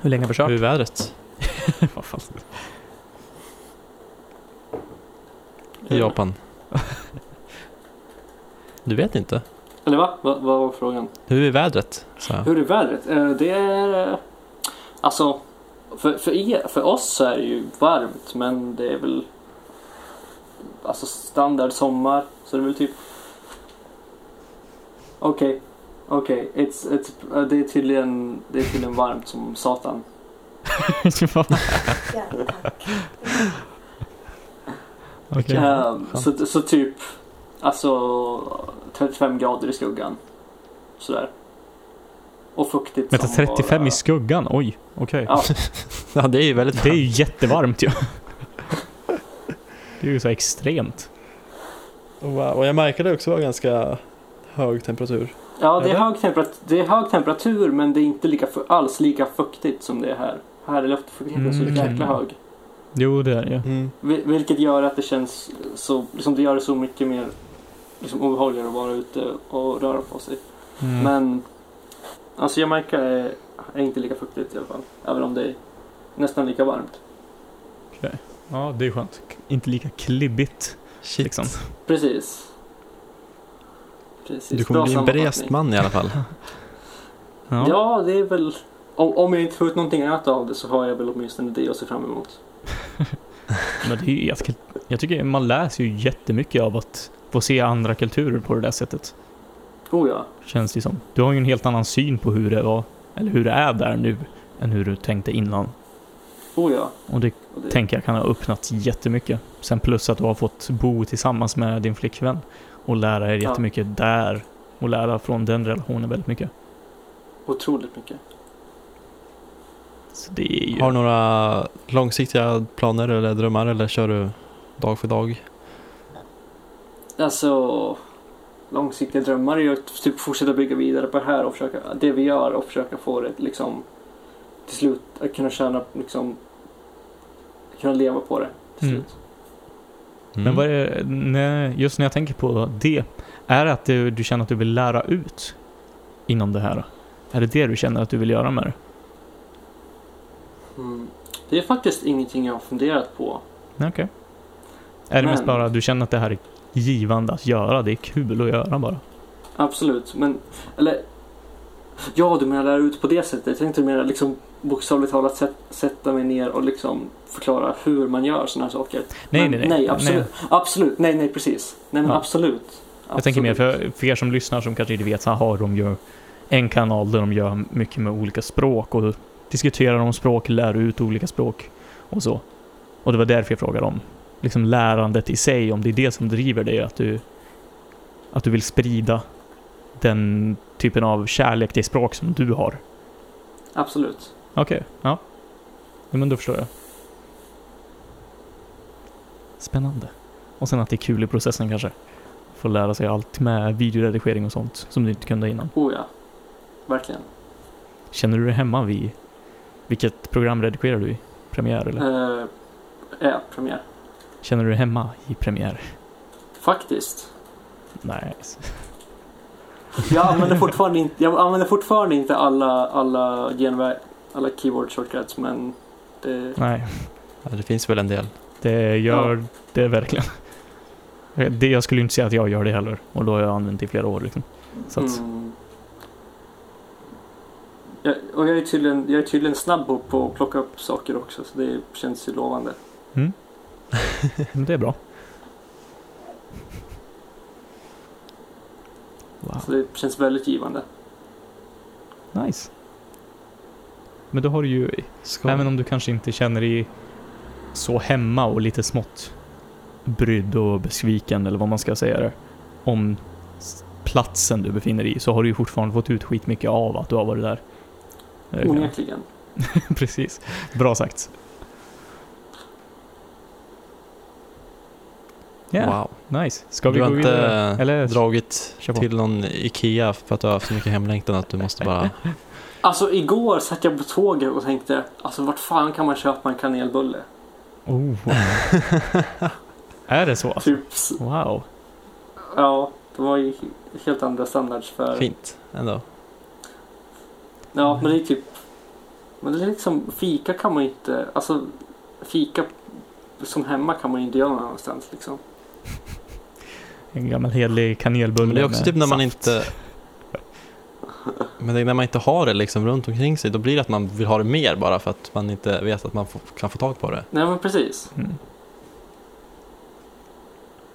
S1: Hur länge har vi kört?
S3: Hur är vädret
S1: Vad fan.
S3: i Japan? Du vet inte?
S2: Eller va? Va- Vad var frågan?
S3: Hur är vädret?
S2: Hur är vädret? Eh, Det är... eh, Alltså, för, för, er, för oss så är det ju varmt men det är väl... Alltså standard sommar, så det är väl typ... Okej, okej. It's, it's, eh, det, är tydligen, det är tydligen varmt som satan.
S1: Okej.
S2: Eh,
S3: skönt.
S2: så, så typ, alltså 35 grader i skuggan. Sådär. Och fuktigt
S1: Vänta,
S2: som
S1: 35
S2: bara-
S1: i skuggan? Oj, okej.
S2: Ja, [LAUGHS]
S3: Ja, det är ju väldigt
S1: Det är ju jättevarmt ju. [LAUGHS] Det är ju så extremt.
S3: Wow, och jag märker det också var ganska hög temperatur.
S2: Ja, det är, hög temperatur, det är hög temperatur men det är inte lika, alls lika fuktigt som det är här. Här är luftfuktigheten så
S1: Mm.
S2: jäkla hög.
S1: Jo, det är det ju.
S3: Mm.
S2: Vil- Vilket gör att det känns så, liksom det gör det så mycket mer liksom, obehagligare att vara ute och röra på sig.
S1: Mm.
S2: Men alltså jag märker att det är inte lika fuktigt i alla fall. Även om det är nästan lika varmt.
S1: Ja, det är skönt. K- Inte lika klibbigt
S3: Shit.
S1: liksom.
S2: Precis. Precis.
S3: Du kommer
S2: Bra
S3: bli en berest man i alla fall. [LAUGHS]
S1: Ja.
S2: Ja, det är väl... Om, om jag inte får ut någonting annat av det så har jag väl åtminstone det att se fram emot. [LAUGHS]
S1: Men det är jag, jag tycker man läser ju jättemycket av att få se andra kulturer på det där sättet.
S2: Oh ja.
S1: Känns det som. Du har ju en helt annan syn på hur det var, eller hur det är där nu, än hur du tänkte innan.
S2: Oh ja.
S1: Och det
S2: Och det,
S1: tänker jag kan ha öppnat jättemycket. Sen plus att du har fått bo tillsammans med din flickvän och lära er
S2: Ja.
S1: jättemycket där och lära från den relationen väldigt mycket.
S2: Otroligt mycket.
S1: Så det är ju...
S3: Har du några långsiktiga planer eller drömmar eller kör du dag för dag?
S2: Alltså, långsiktiga drömmar är ju att typ fortsätta bygga vidare på det här och försöka, det vi gör och försöka få det liksom till slut att kunna tjäna liksom kunna leva på det till
S1: Mm.
S2: slut.
S1: Men vad är det, just när jag tänker på det, är det att du, du känner att du vill lära ut inom det här? Är det det du känner att du vill göra med det?
S2: Mm. Det är faktiskt ingenting jag har funderat på.
S1: Nej, Okej. Är det mest bara du känner att det här är givande att göra? Det är kul att göra bara?
S2: Absolut, men eller Ja, du menar lära ut på det sättet. Jag tänkte mer liksom bokstavligt talat sätt, sätta mig ner och liksom förklara hur man gör sådana här saker.
S1: Nej,
S2: men,
S1: nej, nej.
S2: Nej, absolut. Absolut. Nej, nej, precis. Nej, men
S1: Ja.
S2: absolut.
S1: Jag tänker mer
S2: Absolut.
S1: för, för er som lyssnar som kanske inte vet så har de ju en kanal där de gör mycket med olika språk och diskuterar om språk, lär ut olika språk och så. Och det var därför jag frågade om liksom lärandet i sig, om det är det som driver dig, att du, att du vill sprida den typen av kärlek till språk som du har.
S2: Absolut.
S1: Okej, ja. ja. men då förstår jag. Spännande. Och sen att det är kul i processen kanske. Få lära sig allt med videoredigering och sånt som du inte kunde innan.
S2: Oh ja. Verkligen.
S1: Känner du dig hemma vid... Vilket program redigerar du i? Premiere eller?
S2: Eh, ja, premiär.
S1: Känner du dig hemma i Premiere?
S2: Faktiskt.
S1: Nej.
S2: Jag [LAUGHS] använder fortfarande inte, jag använder fortfarande inte alla, alla genväg, alla keyboard shortcuts men det,
S1: Nej.
S3: Ja, det finns väl en del.
S1: Det gör det verkligen. Det, jag skulle inte säga att jag gör det heller. Och då har jag använt det i flera år liksom. Så att,
S2: mm. Jag, och jag är, tydligen, jag är tydligen snabb på, att plocka upp saker också så det känns ju lovande.
S1: men [LAUGHS] det är bra. Wow,
S2: Så det känns väldigt givande.
S1: nice. Men då har du ju,
S3: Ska...
S1: även om du kanske inte känner dig så hemma och lite smått brydd och besviken eller vad man ska säga det, om platsen du befinner dig i så har du ju fortfarande fått ut skitmycket av att du har varit där.
S2: Onekligen. [LAUGHS]
S1: Precis. Bra sagt. Ja,
S3: Wow.
S1: nice. Ska vi
S3: du
S1: gå
S3: har inte
S1: vidare? Eller
S3: dragit till någon Ikea för att du har haft så mycket hemlängtan att du måste bara... [LAUGHS]
S2: Alltså igår satt jag på tåget och tänkte alltså vart fan kan man köpa en kanelbulle?
S1: Oh. [LAUGHS] är det så?
S2: Typ,
S1: Wow.
S2: ja, det var ju helt andra standards för...
S3: Fint ändå.
S2: Ja, men det är typ... Men det är liksom, fika kan man inte... Alltså, fika som hemma kan man ju inte göra någon annanstans liksom. [LAUGHS]
S1: En gammal helig kanelbulle
S3: Men det är också typ när man
S1: saft.
S3: inte... Men det är när man inte har det liksom runt omkring sig, då blir det att man vill ha det mer bara för att man inte vet att man kan få tag på det.
S2: Nej men precis.
S1: Mm.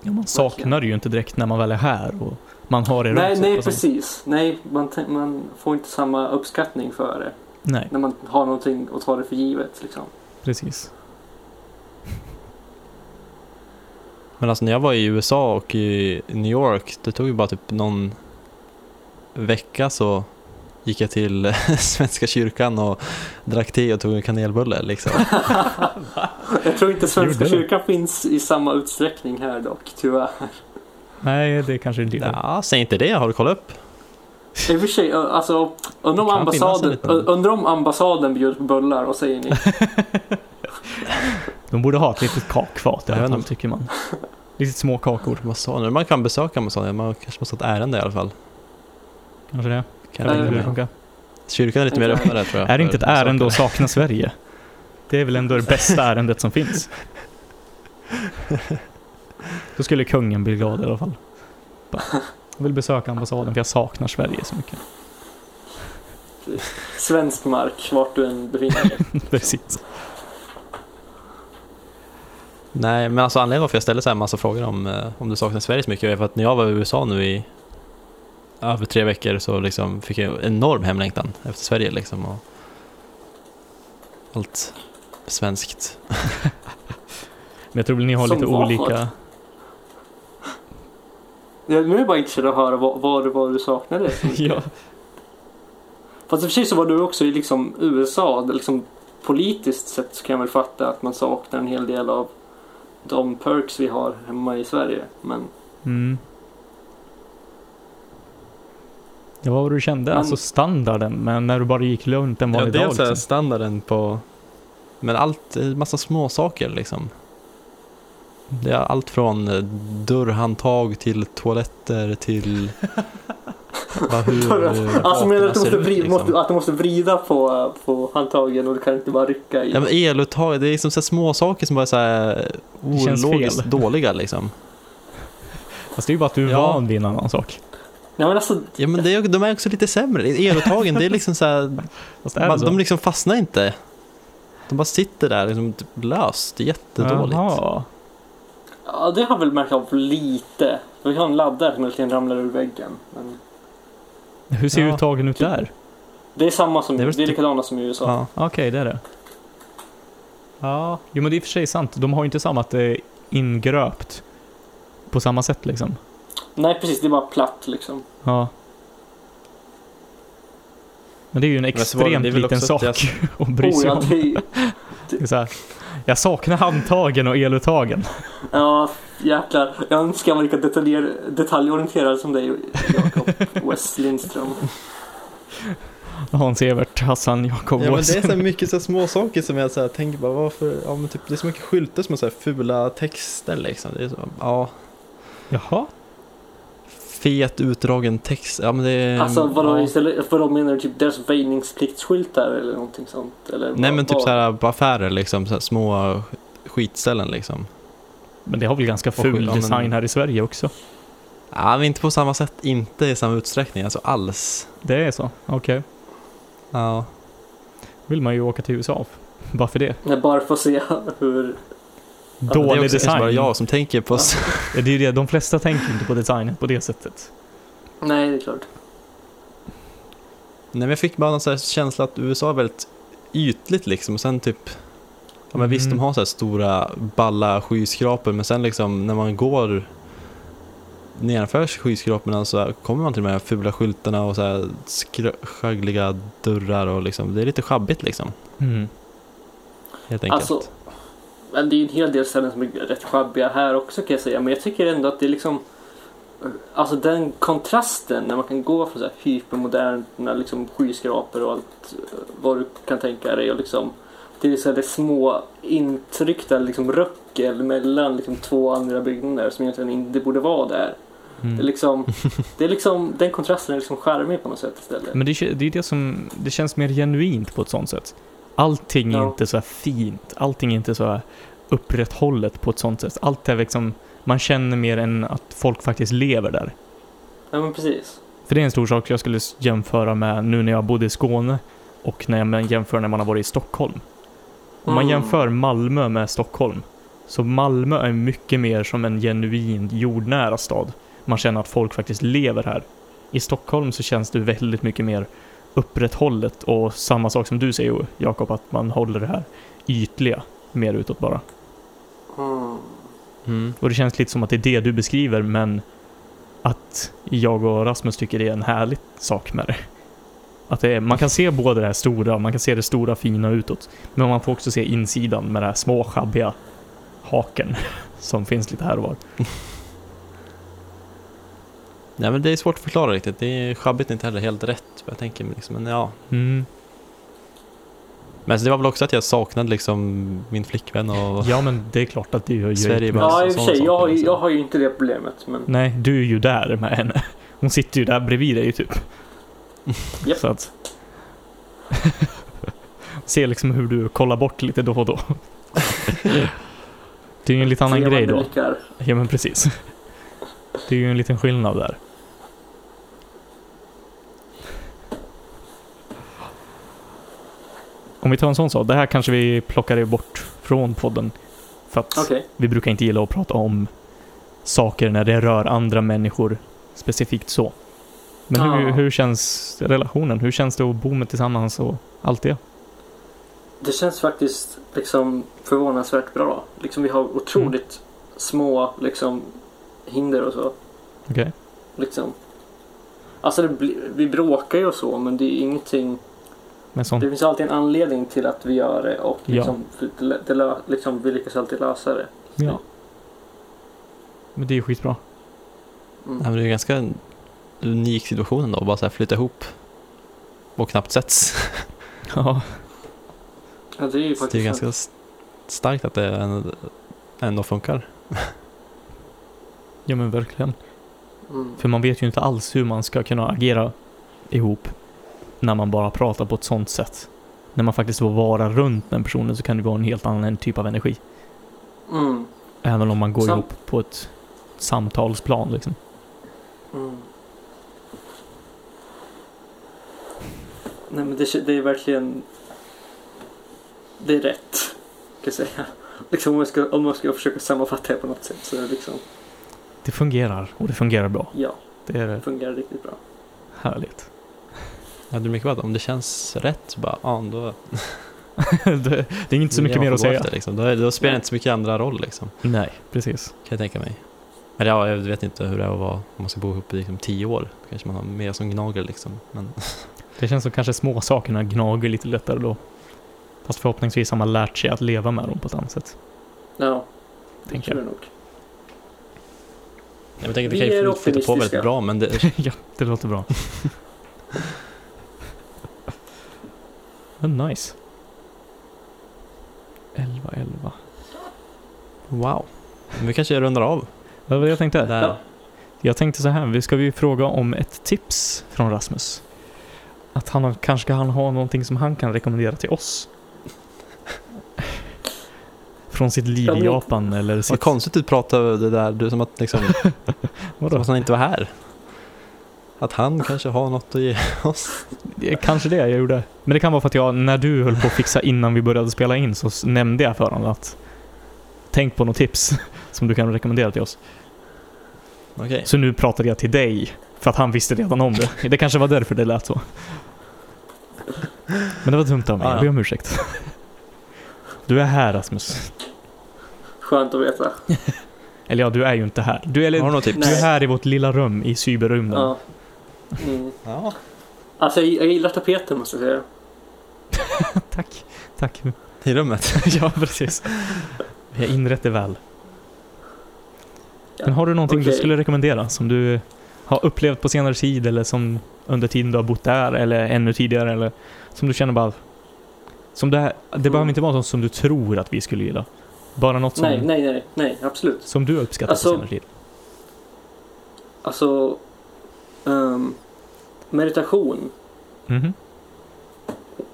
S1: Ja, man saknar det ju inte direkt när man väl är här och man har det
S2: Nej, nej
S1: och sånt.
S2: precis. Nej, man, man får inte samma uppskattning för det.
S1: Nej,
S2: När man har någonting och tar det för givet liksom.
S1: precis. [LAUGHS]
S3: Men alltså när jag var i USA och i New York, det tog ju bara typ någon vecka så gick jag till [LAUGHS] Svenska kyrkan och drack te och tog en kanelbulle liksom. [LAUGHS]
S2: Jag tror inte Svenska kyrkan finns i samma utsträckning här dock, tyvärr.
S1: Nej, det kanske inte gör.
S3: Ja, säg inte det, har du kollat upp?
S2: I och för sig, alltså undrar om, ambassaden, undrar om ambassaden bjuder på bullar, vad säger ni? [LAUGHS]
S1: De borde ha ett litet kakfat i
S3: Jag
S1: alla fall, tycker man. Riktigt små kakor,
S3: Ambassader, man kan besöka ambassaden, man kanske måste ha ett ärende i alla fall.
S1: kanske det.
S3: Kan jag
S1: det
S3: mig.
S1: funkar.
S3: Kyrkan är lite mer öppnare tror jag.
S1: Är det inte ett ärende att sakna Sverige? Det är väl ändå det bästa ärendet som finns. [LAUGHS] Då skulle kungen bli glad i alla fall. Bara, Jag vill besöka ambassaden för jag saknar Sverige så mycket.
S2: Svensk mark, vart du än befinner dig. [LAUGHS]
S1: Precis.
S3: Nej, men alltså anledningen varför jag ställde så här massa frågor om, eh, om du saknar Sverige så mycket är för att när jag var i USA nu i över tre veckor så liksom fick jag enorm hemlängtan efter Sverige liksom. Och allt svenskt. [LAUGHS]
S1: Men jag tror ni har
S2: Som
S1: lite olika...
S2: Jag nu är jag bara intresserad av att höra vad, vad, det var du saknade. [LAUGHS]
S1: ja.
S2: Fast i och för sig så var du också i liksom USA, liksom politiskt sett så kan jag väl fatta att man saknar en hel del av de perks vi har hemma i Sverige. Men
S1: Mm. Ja, vad var det du kände?
S2: Men-
S1: Alltså standarden, men när du bara gick runt en
S3: Ja,
S1: vanlig
S3: det är
S1: dag
S3: så här
S1: liksom.
S3: standarden på... Men allt, massa små saker liksom. Det är allt från eh, dörrhandtag till toaletter till... [LAUGHS] Bara hur eh,
S2: alltså menar du att du måste, vrida,
S3: liksom.
S2: måste, att du måste vrida på, på handtagen och du kan inte bara rycka i?
S3: Ja men eluttag, det är liksom så här små saker som bara är så här ologiskt
S1: fel.
S3: dåliga liksom.
S1: Fast det är ju bara att du är
S3: Ja.
S1: van vid en annan sak.
S2: Nej men alltså,
S3: Ja men det är, de är också lite sämre. Eluttagen, det är liksom så här, [LAUGHS]
S1: är
S3: man,
S1: så?
S3: de liksom fastnar inte. De bara sitter där liksom typ löst, jättedåligt.
S1: Jaha.
S2: Ja, det har väl märkt av lite. Vi har en laddare som verkligen ramlar ur väggen. Men
S1: Hur ser
S3: Ja.
S1: uttagen ut där?
S2: det är samma som,
S3: Det
S2: det
S3: är
S2: är,
S3: väl typ-
S2: likadana som i USA.
S3: Ja.
S1: Okej, det är det. Ja, jo men det är i och för sig sant. De har ju inte samma att det är ingröpt på samma sätt liksom.
S2: Nej precis, det är bara platt liksom.
S1: Ja. Men det är ju en
S3: det-
S1: extremt
S3: det är
S1: liten sak [LAUGHS] att bry sig
S2: Oh, ja,
S1: om.
S2: det, [LAUGHS]
S1: Det är så här, jag saknar handtagen och eluttagen.
S2: ja, Jäklar, jag önskar jag var lika detaljer, detaljorienterad som dig Jakob West Lindström.
S1: Hans Evert, Hassan, Jakob
S3: Ja men det är så mycket så små saker som jag så här tänker bara varför, ja men typ det är så mycket skyltar som har så här fula texter liksom. Det är så, ja,
S1: Jaha?
S3: Fet utdragen text. Ja men det är...
S2: Alltså vadå,
S3: ja.
S2: istället, vadå menar du? Typ deras väjningspliktsskyltar eller någonting sånt? Eller
S3: Nej
S2: vad-
S3: men typ
S2: vad?
S3: så här på affärer liksom, så här små skitställen liksom.
S1: Men det har väl ganska ful
S3: ja, men-
S1: design här i Sverige också?
S3: Ja men inte på samma sätt, inte i samma utsträckning, alltså alls.
S1: Det är så? Okej.
S3: Ja.
S1: Vill man ju åka till USA. Bara för det.
S2: Nej, bara för att se [LAUGHS] hur...
S3: Men det är
S1: Dålig
S3: också
S1: design.
S3: bara jag som tänker på...
S1: Ja, Det är det, de flesta tänker inte på designen på det sättet.
S2: Nej, det är klart.
S3: Nej men jag fick bara någon så här känsla att USA är väldigt ytligt liksom och sen typ Ja men visst de
S1: Mm.
S3: har så här stora balla skyskrapor men sen liksom när man går nedanför skyskraporna så kommer man till de här fula skyltarna och så här skäggliga dörrar och liksom det är lite sjabbigt liksom
S1: Mm.
S3: helt enkelt.
S2: Alltså, det är ju en hel del ställen som är rätt sjabbiga här också kan jag säga. Men jag tycker ändå att det är liksom... Alltså den kontrasten när man kan gå från så här hypermoderna liksom skyskrapor och allt eh, vad du kan tänka dig och liksom till så här det små intryckta liksom röckel mellan liksom två andra byggnader som egentligen inte borde vara där. Det är
S1: Mm.
S2: liksom, [LAUGHS] det är liksom, den kontrasten är liksom charmig på något sätt istället.
S1: Men det, det är det som, det känns mer genuint på ett sånt sätt. Allting är
S2: Ja.
S1: inte så fint, allting är inte så upprätthållet på ett sånt sätt. Allt är liksom, man känner mer än att folk faktiskt lever där.
S2: Ja men precis.
S1: För det är en stor sak jag skulle jämföra med nu när jag bodde i Skåne och när man jämför när man har varit i Stockholm. Om man
S2: Mm.
S1: jämför Malmö med Stockholm, så Malmö är mycket mer som en genuin jordnära stad. Man känner att folk faktiskt lever här. I Stockholm så känns det väldigt mycket mer upprätthållet och samma sak som du säger Jakob, att man håller det här ytliga mer utåt bara.
S2: Mm.
S3: Mm.
S1: Och det känns lite som att det är det du beskriver, men att jag och Rasmus tycker det är en härlig sak med det. Att det är, man kan se både det här stora, man kan se det stora fina utåt, men man får också se insidan med det här små schabbiga haken [LAUGHS] som finns lite här och var.
S3: Nej men det är svårt att förklara riktigt, det är sjabbigt inte heller helt rätt jag tänker liksom, men ja.
S1: Mm.
S3: Men det var väl också att jag saknade liksom min flickvän och...
S1: Ja, men det är klart att det gör ju
S3: Sverige
S2: Ja i och för
S3: sådana
S2: sig, jag, har ju-
S3: saker,
S2: jag har ju inte det problemet men
S1: Nej, du är ju där med henne. Hon sitter ju där bredvid dig typ.
S2: Japp.
S1: Så att... Se liksom hur du kollar bort lite då och då. [LAUGHS] Det är ju en lite annan grej då.
S2: blickar.
S1: Ja men precis. Det är ju en liten skillnad där. Om vi tar en sån sak, det här kanske vi plockar bort från podden. För att
S2: Okej.
S1: vi brukar inte gilla att prata om saker när det rör andra människor specifikt så. Men hur,
S2: Ja.
S1: hur känns relationen? Hur känns det att bo med tillsammans och allt det?
S2: Det känns faktiskt liksom förvånansvärt bra. Liksom vi har otroligt
S1: Mm.
S2: små liksom hinder och så.
S1: Okej?
S2: Liksom. Alltså det vi bråkar ju och så men det är ingenting.
S1: Men sånt,
S2: Det finns alltid en anledning till att vi gör det och
S1: Ja.
S2: liksom, det, det, lö- liksom, vi lyckas alltid lösa det.
S1: ja. Men det är ju skitbra.
S2: Mm.
S3: Nej, men det är en ganska unik situation ändå, att bara så här flytta ihop och knappt sätts. [LAUGHS]
S1: Ja,
S2: Ja, det är ju
S3: Så det är
S2: faktiskt
S3: ganska starkt att det än- ändå funkar. [LAUGHS]
S1: ja men verkligen.
S2: mm.
S1: För man vet ju inte alls hur man ska kunna agera ihop när man bara pratar på ett sånt sätt. När man faktiskt får vara runt den personen så kan det vara en helt annan typ av energi.
S2: Mm.
S1: Även om man går
S2: Sam-
S1: ihop på ett samtalsplan liksom.
S2: Mm. Nej men det, det är verkligen Det är rätt kan jag säga. Liksom om jag ska, om jag ska försöka sammanfatta det på något sätt så är det liksom
S1: Det fungerar och det fungerar bra.
S2: ja,
S1: Det är
S2: det fungerar riktigt bra.
S1: härligt.
S3: Ja, det är mycket att om det känns rätt bara, ja då... [LAUGHS]
S1: det, det är inte så mycket mer att säga.
S3: Efter, liksom. då, då spelar det inte så mycket andra roll liksom,
S1: Nej, precis.
S3: kan jag tänka mig. Men ja, jag vet inte hur det är att vara, om man ska bo ihop i liksom, tio år. Då kanske man har mer som gnager liksom. Men [LAUGHS]
S1: Det känns som kanske små sakerna gnager lite lättare då. Fast förhoppningsvis har man lärt sig att leva med dem på ett annat sätt.
S2: Ja, det
S1: Tänker
S2: tror
S1: jag
S2: nog.
S3: Jag tänker, vi,
S2: Vi
S3: kan ju
S2: är
S3: flytta på väldigt bra, men det, [LAUGHS] [LAUGHS]
S1: ja, det låter bra. Men nice. 11, 11.
S3: wow. Men vi kanske rundar av
S1: Vad var det jag tänkte?
S3: där.
S2: Ja.
S1: Jag tänkte så här, vi ska vi fråga om ett tips från Rasmus. Att han kanske kan han ha någonting som han kan rekommendera till oss. Från sitt liv i Japan eller
S3: Vad
S1: sitt...
S3: konstigt du pratade det där, du som att liksom, [LAUGHS] som att han inte var här. Att han kanske har något att ge oss.
S1: Det är kanske det jag gjorde. Men det kan vara för att jag, när du höll på att fixa innan vi började spela in så nämnde jag för honom att tänk på något tips [LAUGHS] som du kan rekommendera till oss.
S3: Okej.
S1: Så nu pratade jag till dig för att han visste redan om det. Det kanske var därför det lät så. Men det var dumt av mig,
S3: Ah,
S1: jag
S3: ja.
S1: ber om ursäkt. Du är här Rasmus.
S2: Skönt att veta. [LAUGHS]
S1: Eller ja, du är ju inte här. Du är,
S3: Har du
S1: eller,
S3: tips?
S1: du är här i vårt lilla rum i cyberrymden.
S2: Ja. Mm.
S3: Ja.
S2: Alltså jag, jag gillar tapeten måste jag säga. [LAUGHS]
S1: Tack. Tack.
S3: I rummet. [LAUGHS]
S1: ja, precis. Vi har inrett det väl.
S2: Ja,
S1: Men har du någonting du
S2: okej.
S1: skulle rekommendera som du har upplevt på senare tid eller som under tiden du har bott där eller ännu tidigare eller som du känner bara som det, här, det behöver
S2: Mm.
S1: inte vara något som du tror att vi skulle gilla. Bara något som,
S2: Nej, nej, nej, nej, absolut.
S1: som du har uppskattat
S2: Alltså-
S1: på senare tid.
S2: Alltså ehm, meditation
S1: Mhm.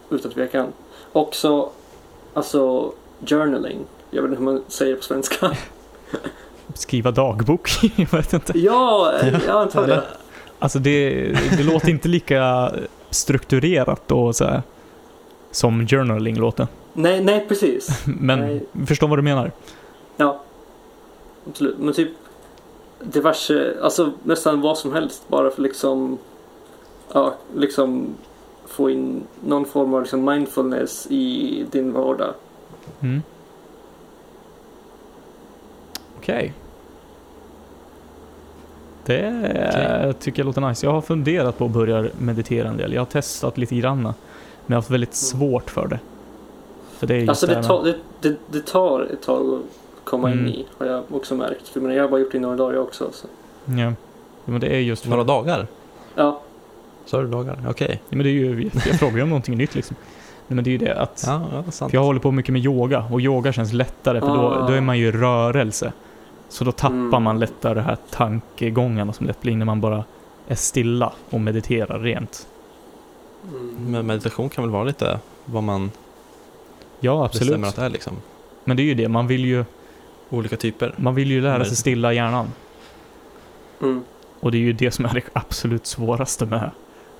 S2: utan tvekan. Också alltså journaling. Jag vet inte hur man säger det på svenska. [LAUGHS]
S1: Skriva dagbok? [LAUGHS] jag vet inte.
S2: ja, eh, jag antar det.
S1: Alltså det, det låter inte lika strukturerat och så här, som journaling låter.
S2: Nej, nej precis. [LAUGHS]
S1: Men
S2: Nej.
S1: förstår vad du menar.
S2: Ja, absolut. Men typ diverse, alltså nästan vad som helst bara för liksom, ja, liksom få in någon form av liksom mindfulness i din vardag.
S1: Mm. Okej. Det
S3: Okej.
S1: tycker jag låter nice. Jag har funderat på att börja meditera en del. Jag har testat lite granna. Men jag har haft väldigt svårt för det. För det är
S2: Alltså
S1: det
S2: tar, det, det, det tar ett tag att komma in
S1: Mm.
S2: i har jag också märkt. För jag, har bara gjort det i några dagar också. Så.
S1: Ja. Ja, Men det är just.
S3: Några dagar?
S2: Ja,
S3: Sa du dagar? Okej.
S1: Ja, men det är ju... Jag frågar ju om någonting nytt liksom. Nej, men det är ju det att...
S3: Ja, ja, sant.
S1: För jag håller på mycket med yoga och yoga känns lättare för då,
S2: Ah.
S1: då är man ju i rörelse. Så då tappar
S2: Mm.
S1: man lättare de här tankegångarna som lätt blir när man bara är stilla och mediterar rent.
S2: mm.
S3: Men meditation kan väl vara lite vad man
S1: Ja, absolut.
S3: bestämmer att det är liksom.
S1: Men det är ju det, man vill ju,
S3: Olika typer.
S1: man vill ju lära sig stilla hjärnan.
S2: Mm.
S1: Och det är ju det som är det absolut svåraste med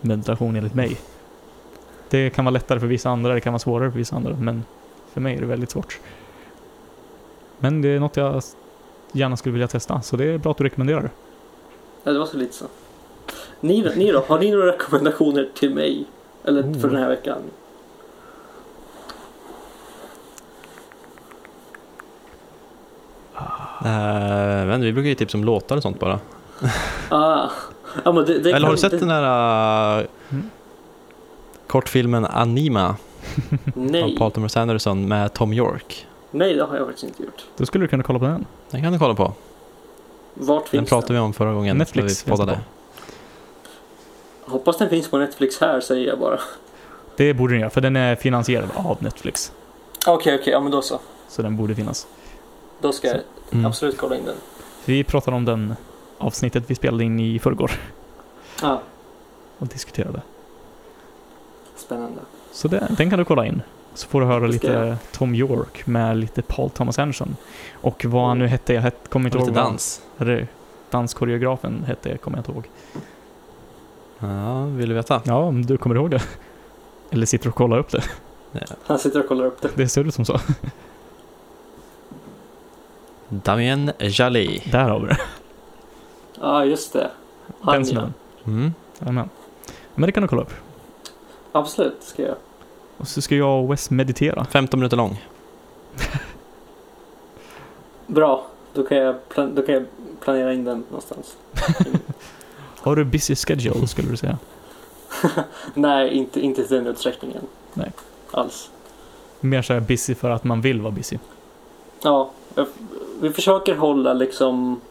S1: meditation enligt mig. Det kan vara lättare för vissa andra, det kan vara svårare för vissa andra, men för mig är det väldigt svårt. Men det är något jag gärna skulle vilja testa, så det är bra att du rekommenderar det.
S2: ja, det var så lite så. Ni, ni då? Har ni några rekommendationer till mig? Eller
S1: Oh.
S2: för den här veckan?
S3: Men vi brukar ju tipsa om låtar och sånt bara.
S2: Ah. Ja, men det, det
S3: Eller har du sett
S2: det,
S3: den där uh,
S1: Mm.
S3: kortfilmen Anima [LAUGHS] av
S2: Nej,
S3: Paul Thomas Anderson med Tom York?
S2: nej, det har jag faktiskt inte gjort.
S1: Då skulle du kunna kolla på den.
S3: Den kan du kolla på.
S2: Vart
S3: Den
S2: finns
S3: pratade
S2: den?
S3: vi om förra gången
S1: Netflix
S3: när vi poddade.
S2: Hoppas den finns på Netflix här, säger jag bara.
S1: Det borde den göra, för den är finansierad av Netflix.
S2: Okej, okej, ja men då så.
S1: Så den borde finnas.
S2: Då ska jag
S3: Mm.
S2: absolut kolla in den.
S1: Vi pratade om den avsnittet vi spelade in i förrgår
S2: Ah,
S1: och diskuterade.
S2: spännande.
S1: Så det, den kan du kolla in. Så får du höra lite
S2: jag.
S1: Tom York med lite Paul Thomas Anderson. Och vad han nu hette, jag het, kommer inte ihåg.
S3: lite
S1: vad-
S3: dans.
S1: Eller, danskoreografen hette, kommer jag inte ihåg.
S3: Ja, vill du veta?
S1: Ja, om du kommer ihåg det. Eller sitter och kollar upp det.
S2: Han sitter och kollar upp det.
S1: Det ser ut som så.
S3: Damien Jalé.
S1: Där har vi det.
S2: Ja, ah, just det. Han, ja.
S3: Mm.
S1: Jajamän. Men det kan du kolla upp.
S2: Absolut, ska jag.
S1: Och så ska jag och Wes meditera.
S3: 15 minuter lång.
S2: Bra, då kan jag, då kan jag planera in den någonstans. [LAUGHS]
S1: Har du busy schedule skulle du säga? [LAUGHS]
S2: Nej, inte, inte till den utsträckningen.
S1: Nej.
S2: Alls.
S1: Mer så här busy för att man vill vara busy.
S2: Ja, vi försöker hålla liksom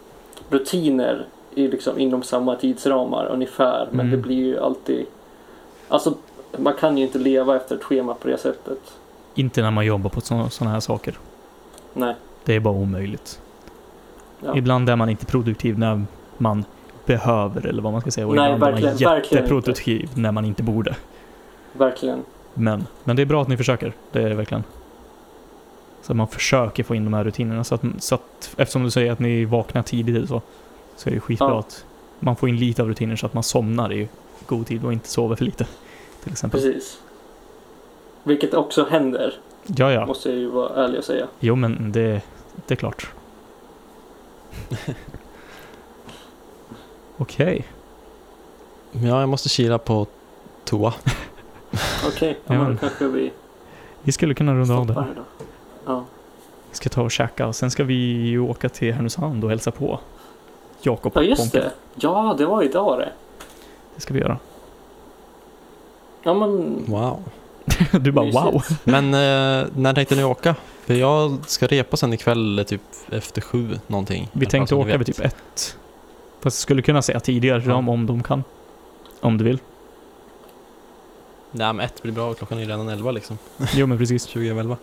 S2: rutiner i liksom inom samma tidsramar ungefär. Men
S1: Mm.
S2: det blir ju alltid... Alltså man kan ju inte leva efter ett schema på det sättet.
S1: Inte när man jobbar på sådana här saker.
S2: Nej.
S1: Det är bara omöjligt.
S2: Ja.
S1: Ibland är man inte produktiv när man behöver eller vad man ska säga. Och
S2: Nej,
S1: ibland är
S2: verkligen-
S1: man
S2: verkligen
S1: jätteproduktiv när man inte borde.
S2: Verkligen.
S1: Men, men det är bra att ni försöker. Det är det verkligen. Så att man försöker få in de här rutinerna. Så att, så att eftersom du säger att ni vaknar tidigt så, så är det skitbra
S2: Ja.
S1: att man får in lite av rutiner så att man somnar i god tid och inte sover för lite. Till exempel.
S2: Precis. Vilket också händer,
S1: Ja, ja.
S2: måste jag ju vara ärlig och säga.
S1: Jo, men det, det är klart. [LAUGHS] Okej.
S3: Ja, jag måste kila på toa.
S2: Okej, ja,
S1: Ja,
S2: men kanske vi
S1: Vi skulle kunna runda av det.
S2: Ja.
S1: Ska ta och käka och sen ska vi ju åka till Härnösand och hälsa på Jakob
S2: ja, just
S1: Ponke.
S2: det. Ja, det var idag det.
S1: Det ska vi göra.
S2: Ja, men...
S3: Wow. [LAUGHS]
S1: Du bara
S2: Mysigt.
S1: wow.
S3: Men eh, när tänkte ni åka? För jag ska repa sen ikväll typ efter sju någonting.
S1: Vi tänkte åka
S3: vet.
S1: vid typ ett. Fast skulle kunna säga tidigare
S3: Ja.
S1: om de kan. Om du vill.
S3: Nej men ett blir bra, klockan är redan elva liksom.
S1: Jo men precis. [LAUGHS]
S3: 20 över elva.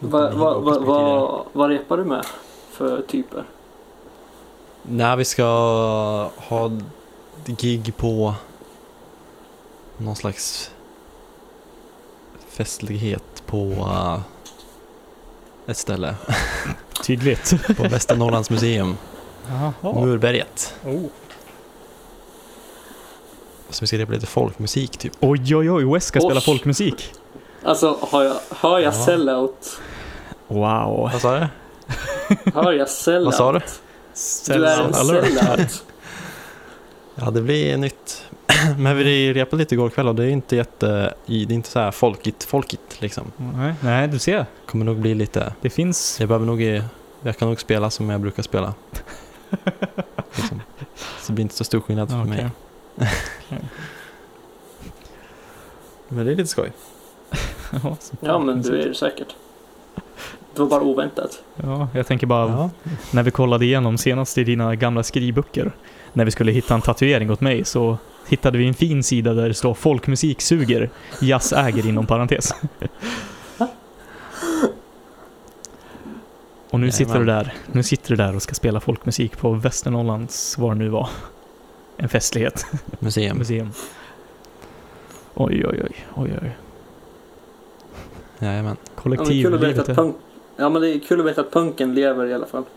S2: Vad va, va, va, vad repar du med för typer?
S3: Nej, vi ska ha gig på någon slags festlighet på eh, ett ställe
S1: Tydligt.
S3: på Västernorrlands museum,
S1: Jaha.
S3: Murberget.
S1: Oh.
S3: Så vi ska repa lite folkmusik typ.
S1: Oj oj oj, West ska spela
S2: Oj.
S1: folkmusik.
S2: Alltså, har jag, hör jag
S3: Ja.
S2: sellout?
S1: Wow.
S3: Vad sa du?
S2: Hör jag sellout?
S3: Vad sa du?
S2: Du är en sellout. [LAUGHS]
S3: Ja, det blir nytt. [CLEARS THROAT] Men vi repade lite igår kväll och det är inte jätte, det är inte så här folkigt, folkigt liksom.
S1: Nej, nej, du ser.
S3: Kommer nog bli lite,
S1: Det finns...
S3: jag behöver nog, jag kan nog spela som jag brukar spela. [LAUGHS] liksom. Så det blir inte så stor skillnad för
S1: Okej.
S3: mig. [LAUGHS] Men det är lite skoj.
S1: Ja,
S2: Ja, men du är det säkert. Det var bara oväntat.
S1: Ja, jag tänker bara
S3: Ja.
S1: när vi kollade igenom senast i dina gamla skrivböcker. När vi skulle hitta en tatuering åt mig så hittade vi en fin sida där det står folkmusik suger, jazz äger inom parentes. Och nu sitter du där, nu sitter du där och ska spela folkmusik på Västernorrlands, vad det nu var. En festlighet,
S3: Museum.
S1: museum. Oj, oj, oj, oj, oj.
S3: Jajamän.
S2: Ja, men punk... Ja, men det är kul att veta att punken lever i alla fall. [LAUGHS]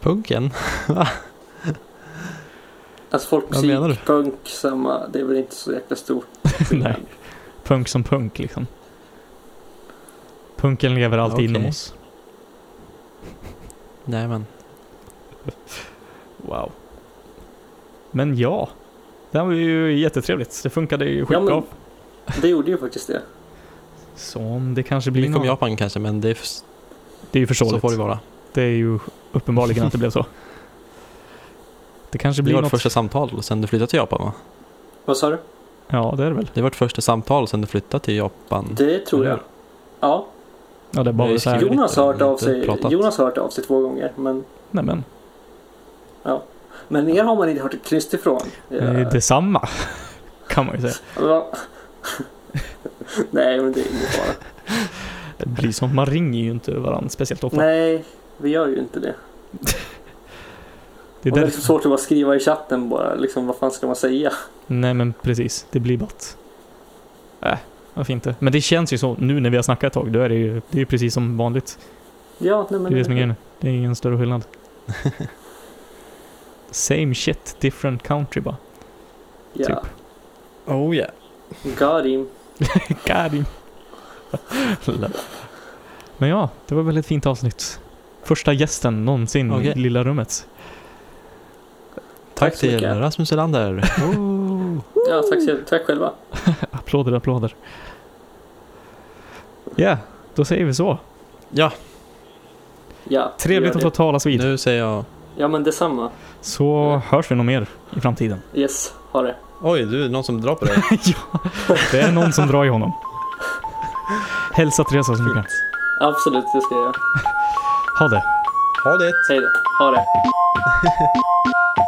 S3: Punken? [LAUGHS]
S2: Alltså folkmusik,
S3: Vad menar du?
S2: punk, samma. Det är väl inte så jäkla stort. [LAUGHS]
S1: Nej, punk som punk liksom. Punken lever alltid
S3: Okej.
S1: inom oss.
S3: Jajamän.
S1: Wow. Men ja, det här var ju jättetrevligt. Det funkade ju
S2: Ja,
S1: skitbra.
S2: men det gjorde ju faktiskt det.
S1: Så om det kanske blir
S3: Mycket om
S1: något.
S3: Japan kanske, men det är,
S1: Det är ju
S3: så
S1: förståeligt.
S3: får det vara.
S1: Det är ju uppenbarligen att det blev så. Det kanske
S3: Det
S1: blir
S3: var
S1: något.
S3: vårt första samtal sen du flyttade till Japan va?
S2: Vad sa du?
S1: Ja, det är det väl.
S3: Det var vårt första samtal sen du flyttade till Japan.
S2: Det tror jag. Ja,
S1: Ja, det är bara så här.
S2: Jonas har hört av sig.
S3: pratat.
S2: Jonas har hört av sig två gånger. Men,
S1: Nej men,
S2: men er har man inte hört ett kryst ifrån.
S1: det är detsamma. Kan man ju säga.
S2: Ja. [LAUGHS] Nej, men det är ingen fara.
S1: Det [LAUGHS] blir som, man ringer ju inte varandra speciellt ofta.
S2: Nej, vi gör ju inte det.
S1: Det är
S2: Och det är så svårt att bara skriva i chatten bara. Liksom, vad fan ska man säga?
S1: Nej men precis, det blir bara att... Äh, varför inte? Men det känns ju så nu när vi har snackat ett tag, då är det ju det är precis som vanligt.
S2: Ja, nej men...
S1: Det är det som är grejen. Det är ingen större skillnad. [LAUGHS] Same shit, different country bara.
S2: Ja,
S1: typ.
S3: Oh yeah.
S2: got him. [LAUGHS]
S1: Him. Men ja, det var väl ett fint avsnitt. Första gästen någonsin
S3: Okej.
S1: i lilla rummet.
S3: Tack,
S2: så
S3: till
S2: mycket.
S3: Rasmus Elander. Oh. [LAUGHS]
S2: Ja, tack, så- tack själva. [LAUGHS]
S1: Applåder, applåder. Ja, då säger vi så.
S3: Ja,
S2: Ja,
S1: Trevligt att få talas vid.
S3: nu säger jag...
S2: Ja, men detsamma.
S1: Så hörs vi nog mer i framtiden.
S2: Yes, ha det.
S3: Oj, du är någon som drar på dig. [LAUGHS]
S1: ja, det är någon som drar i honom. Hälsa Teresa så mycket.
S2: Absolut, det ska jag göra.
S1: Ha det.
S3: Ha det!
S2: Hej då. Ha det. [LAUGHS]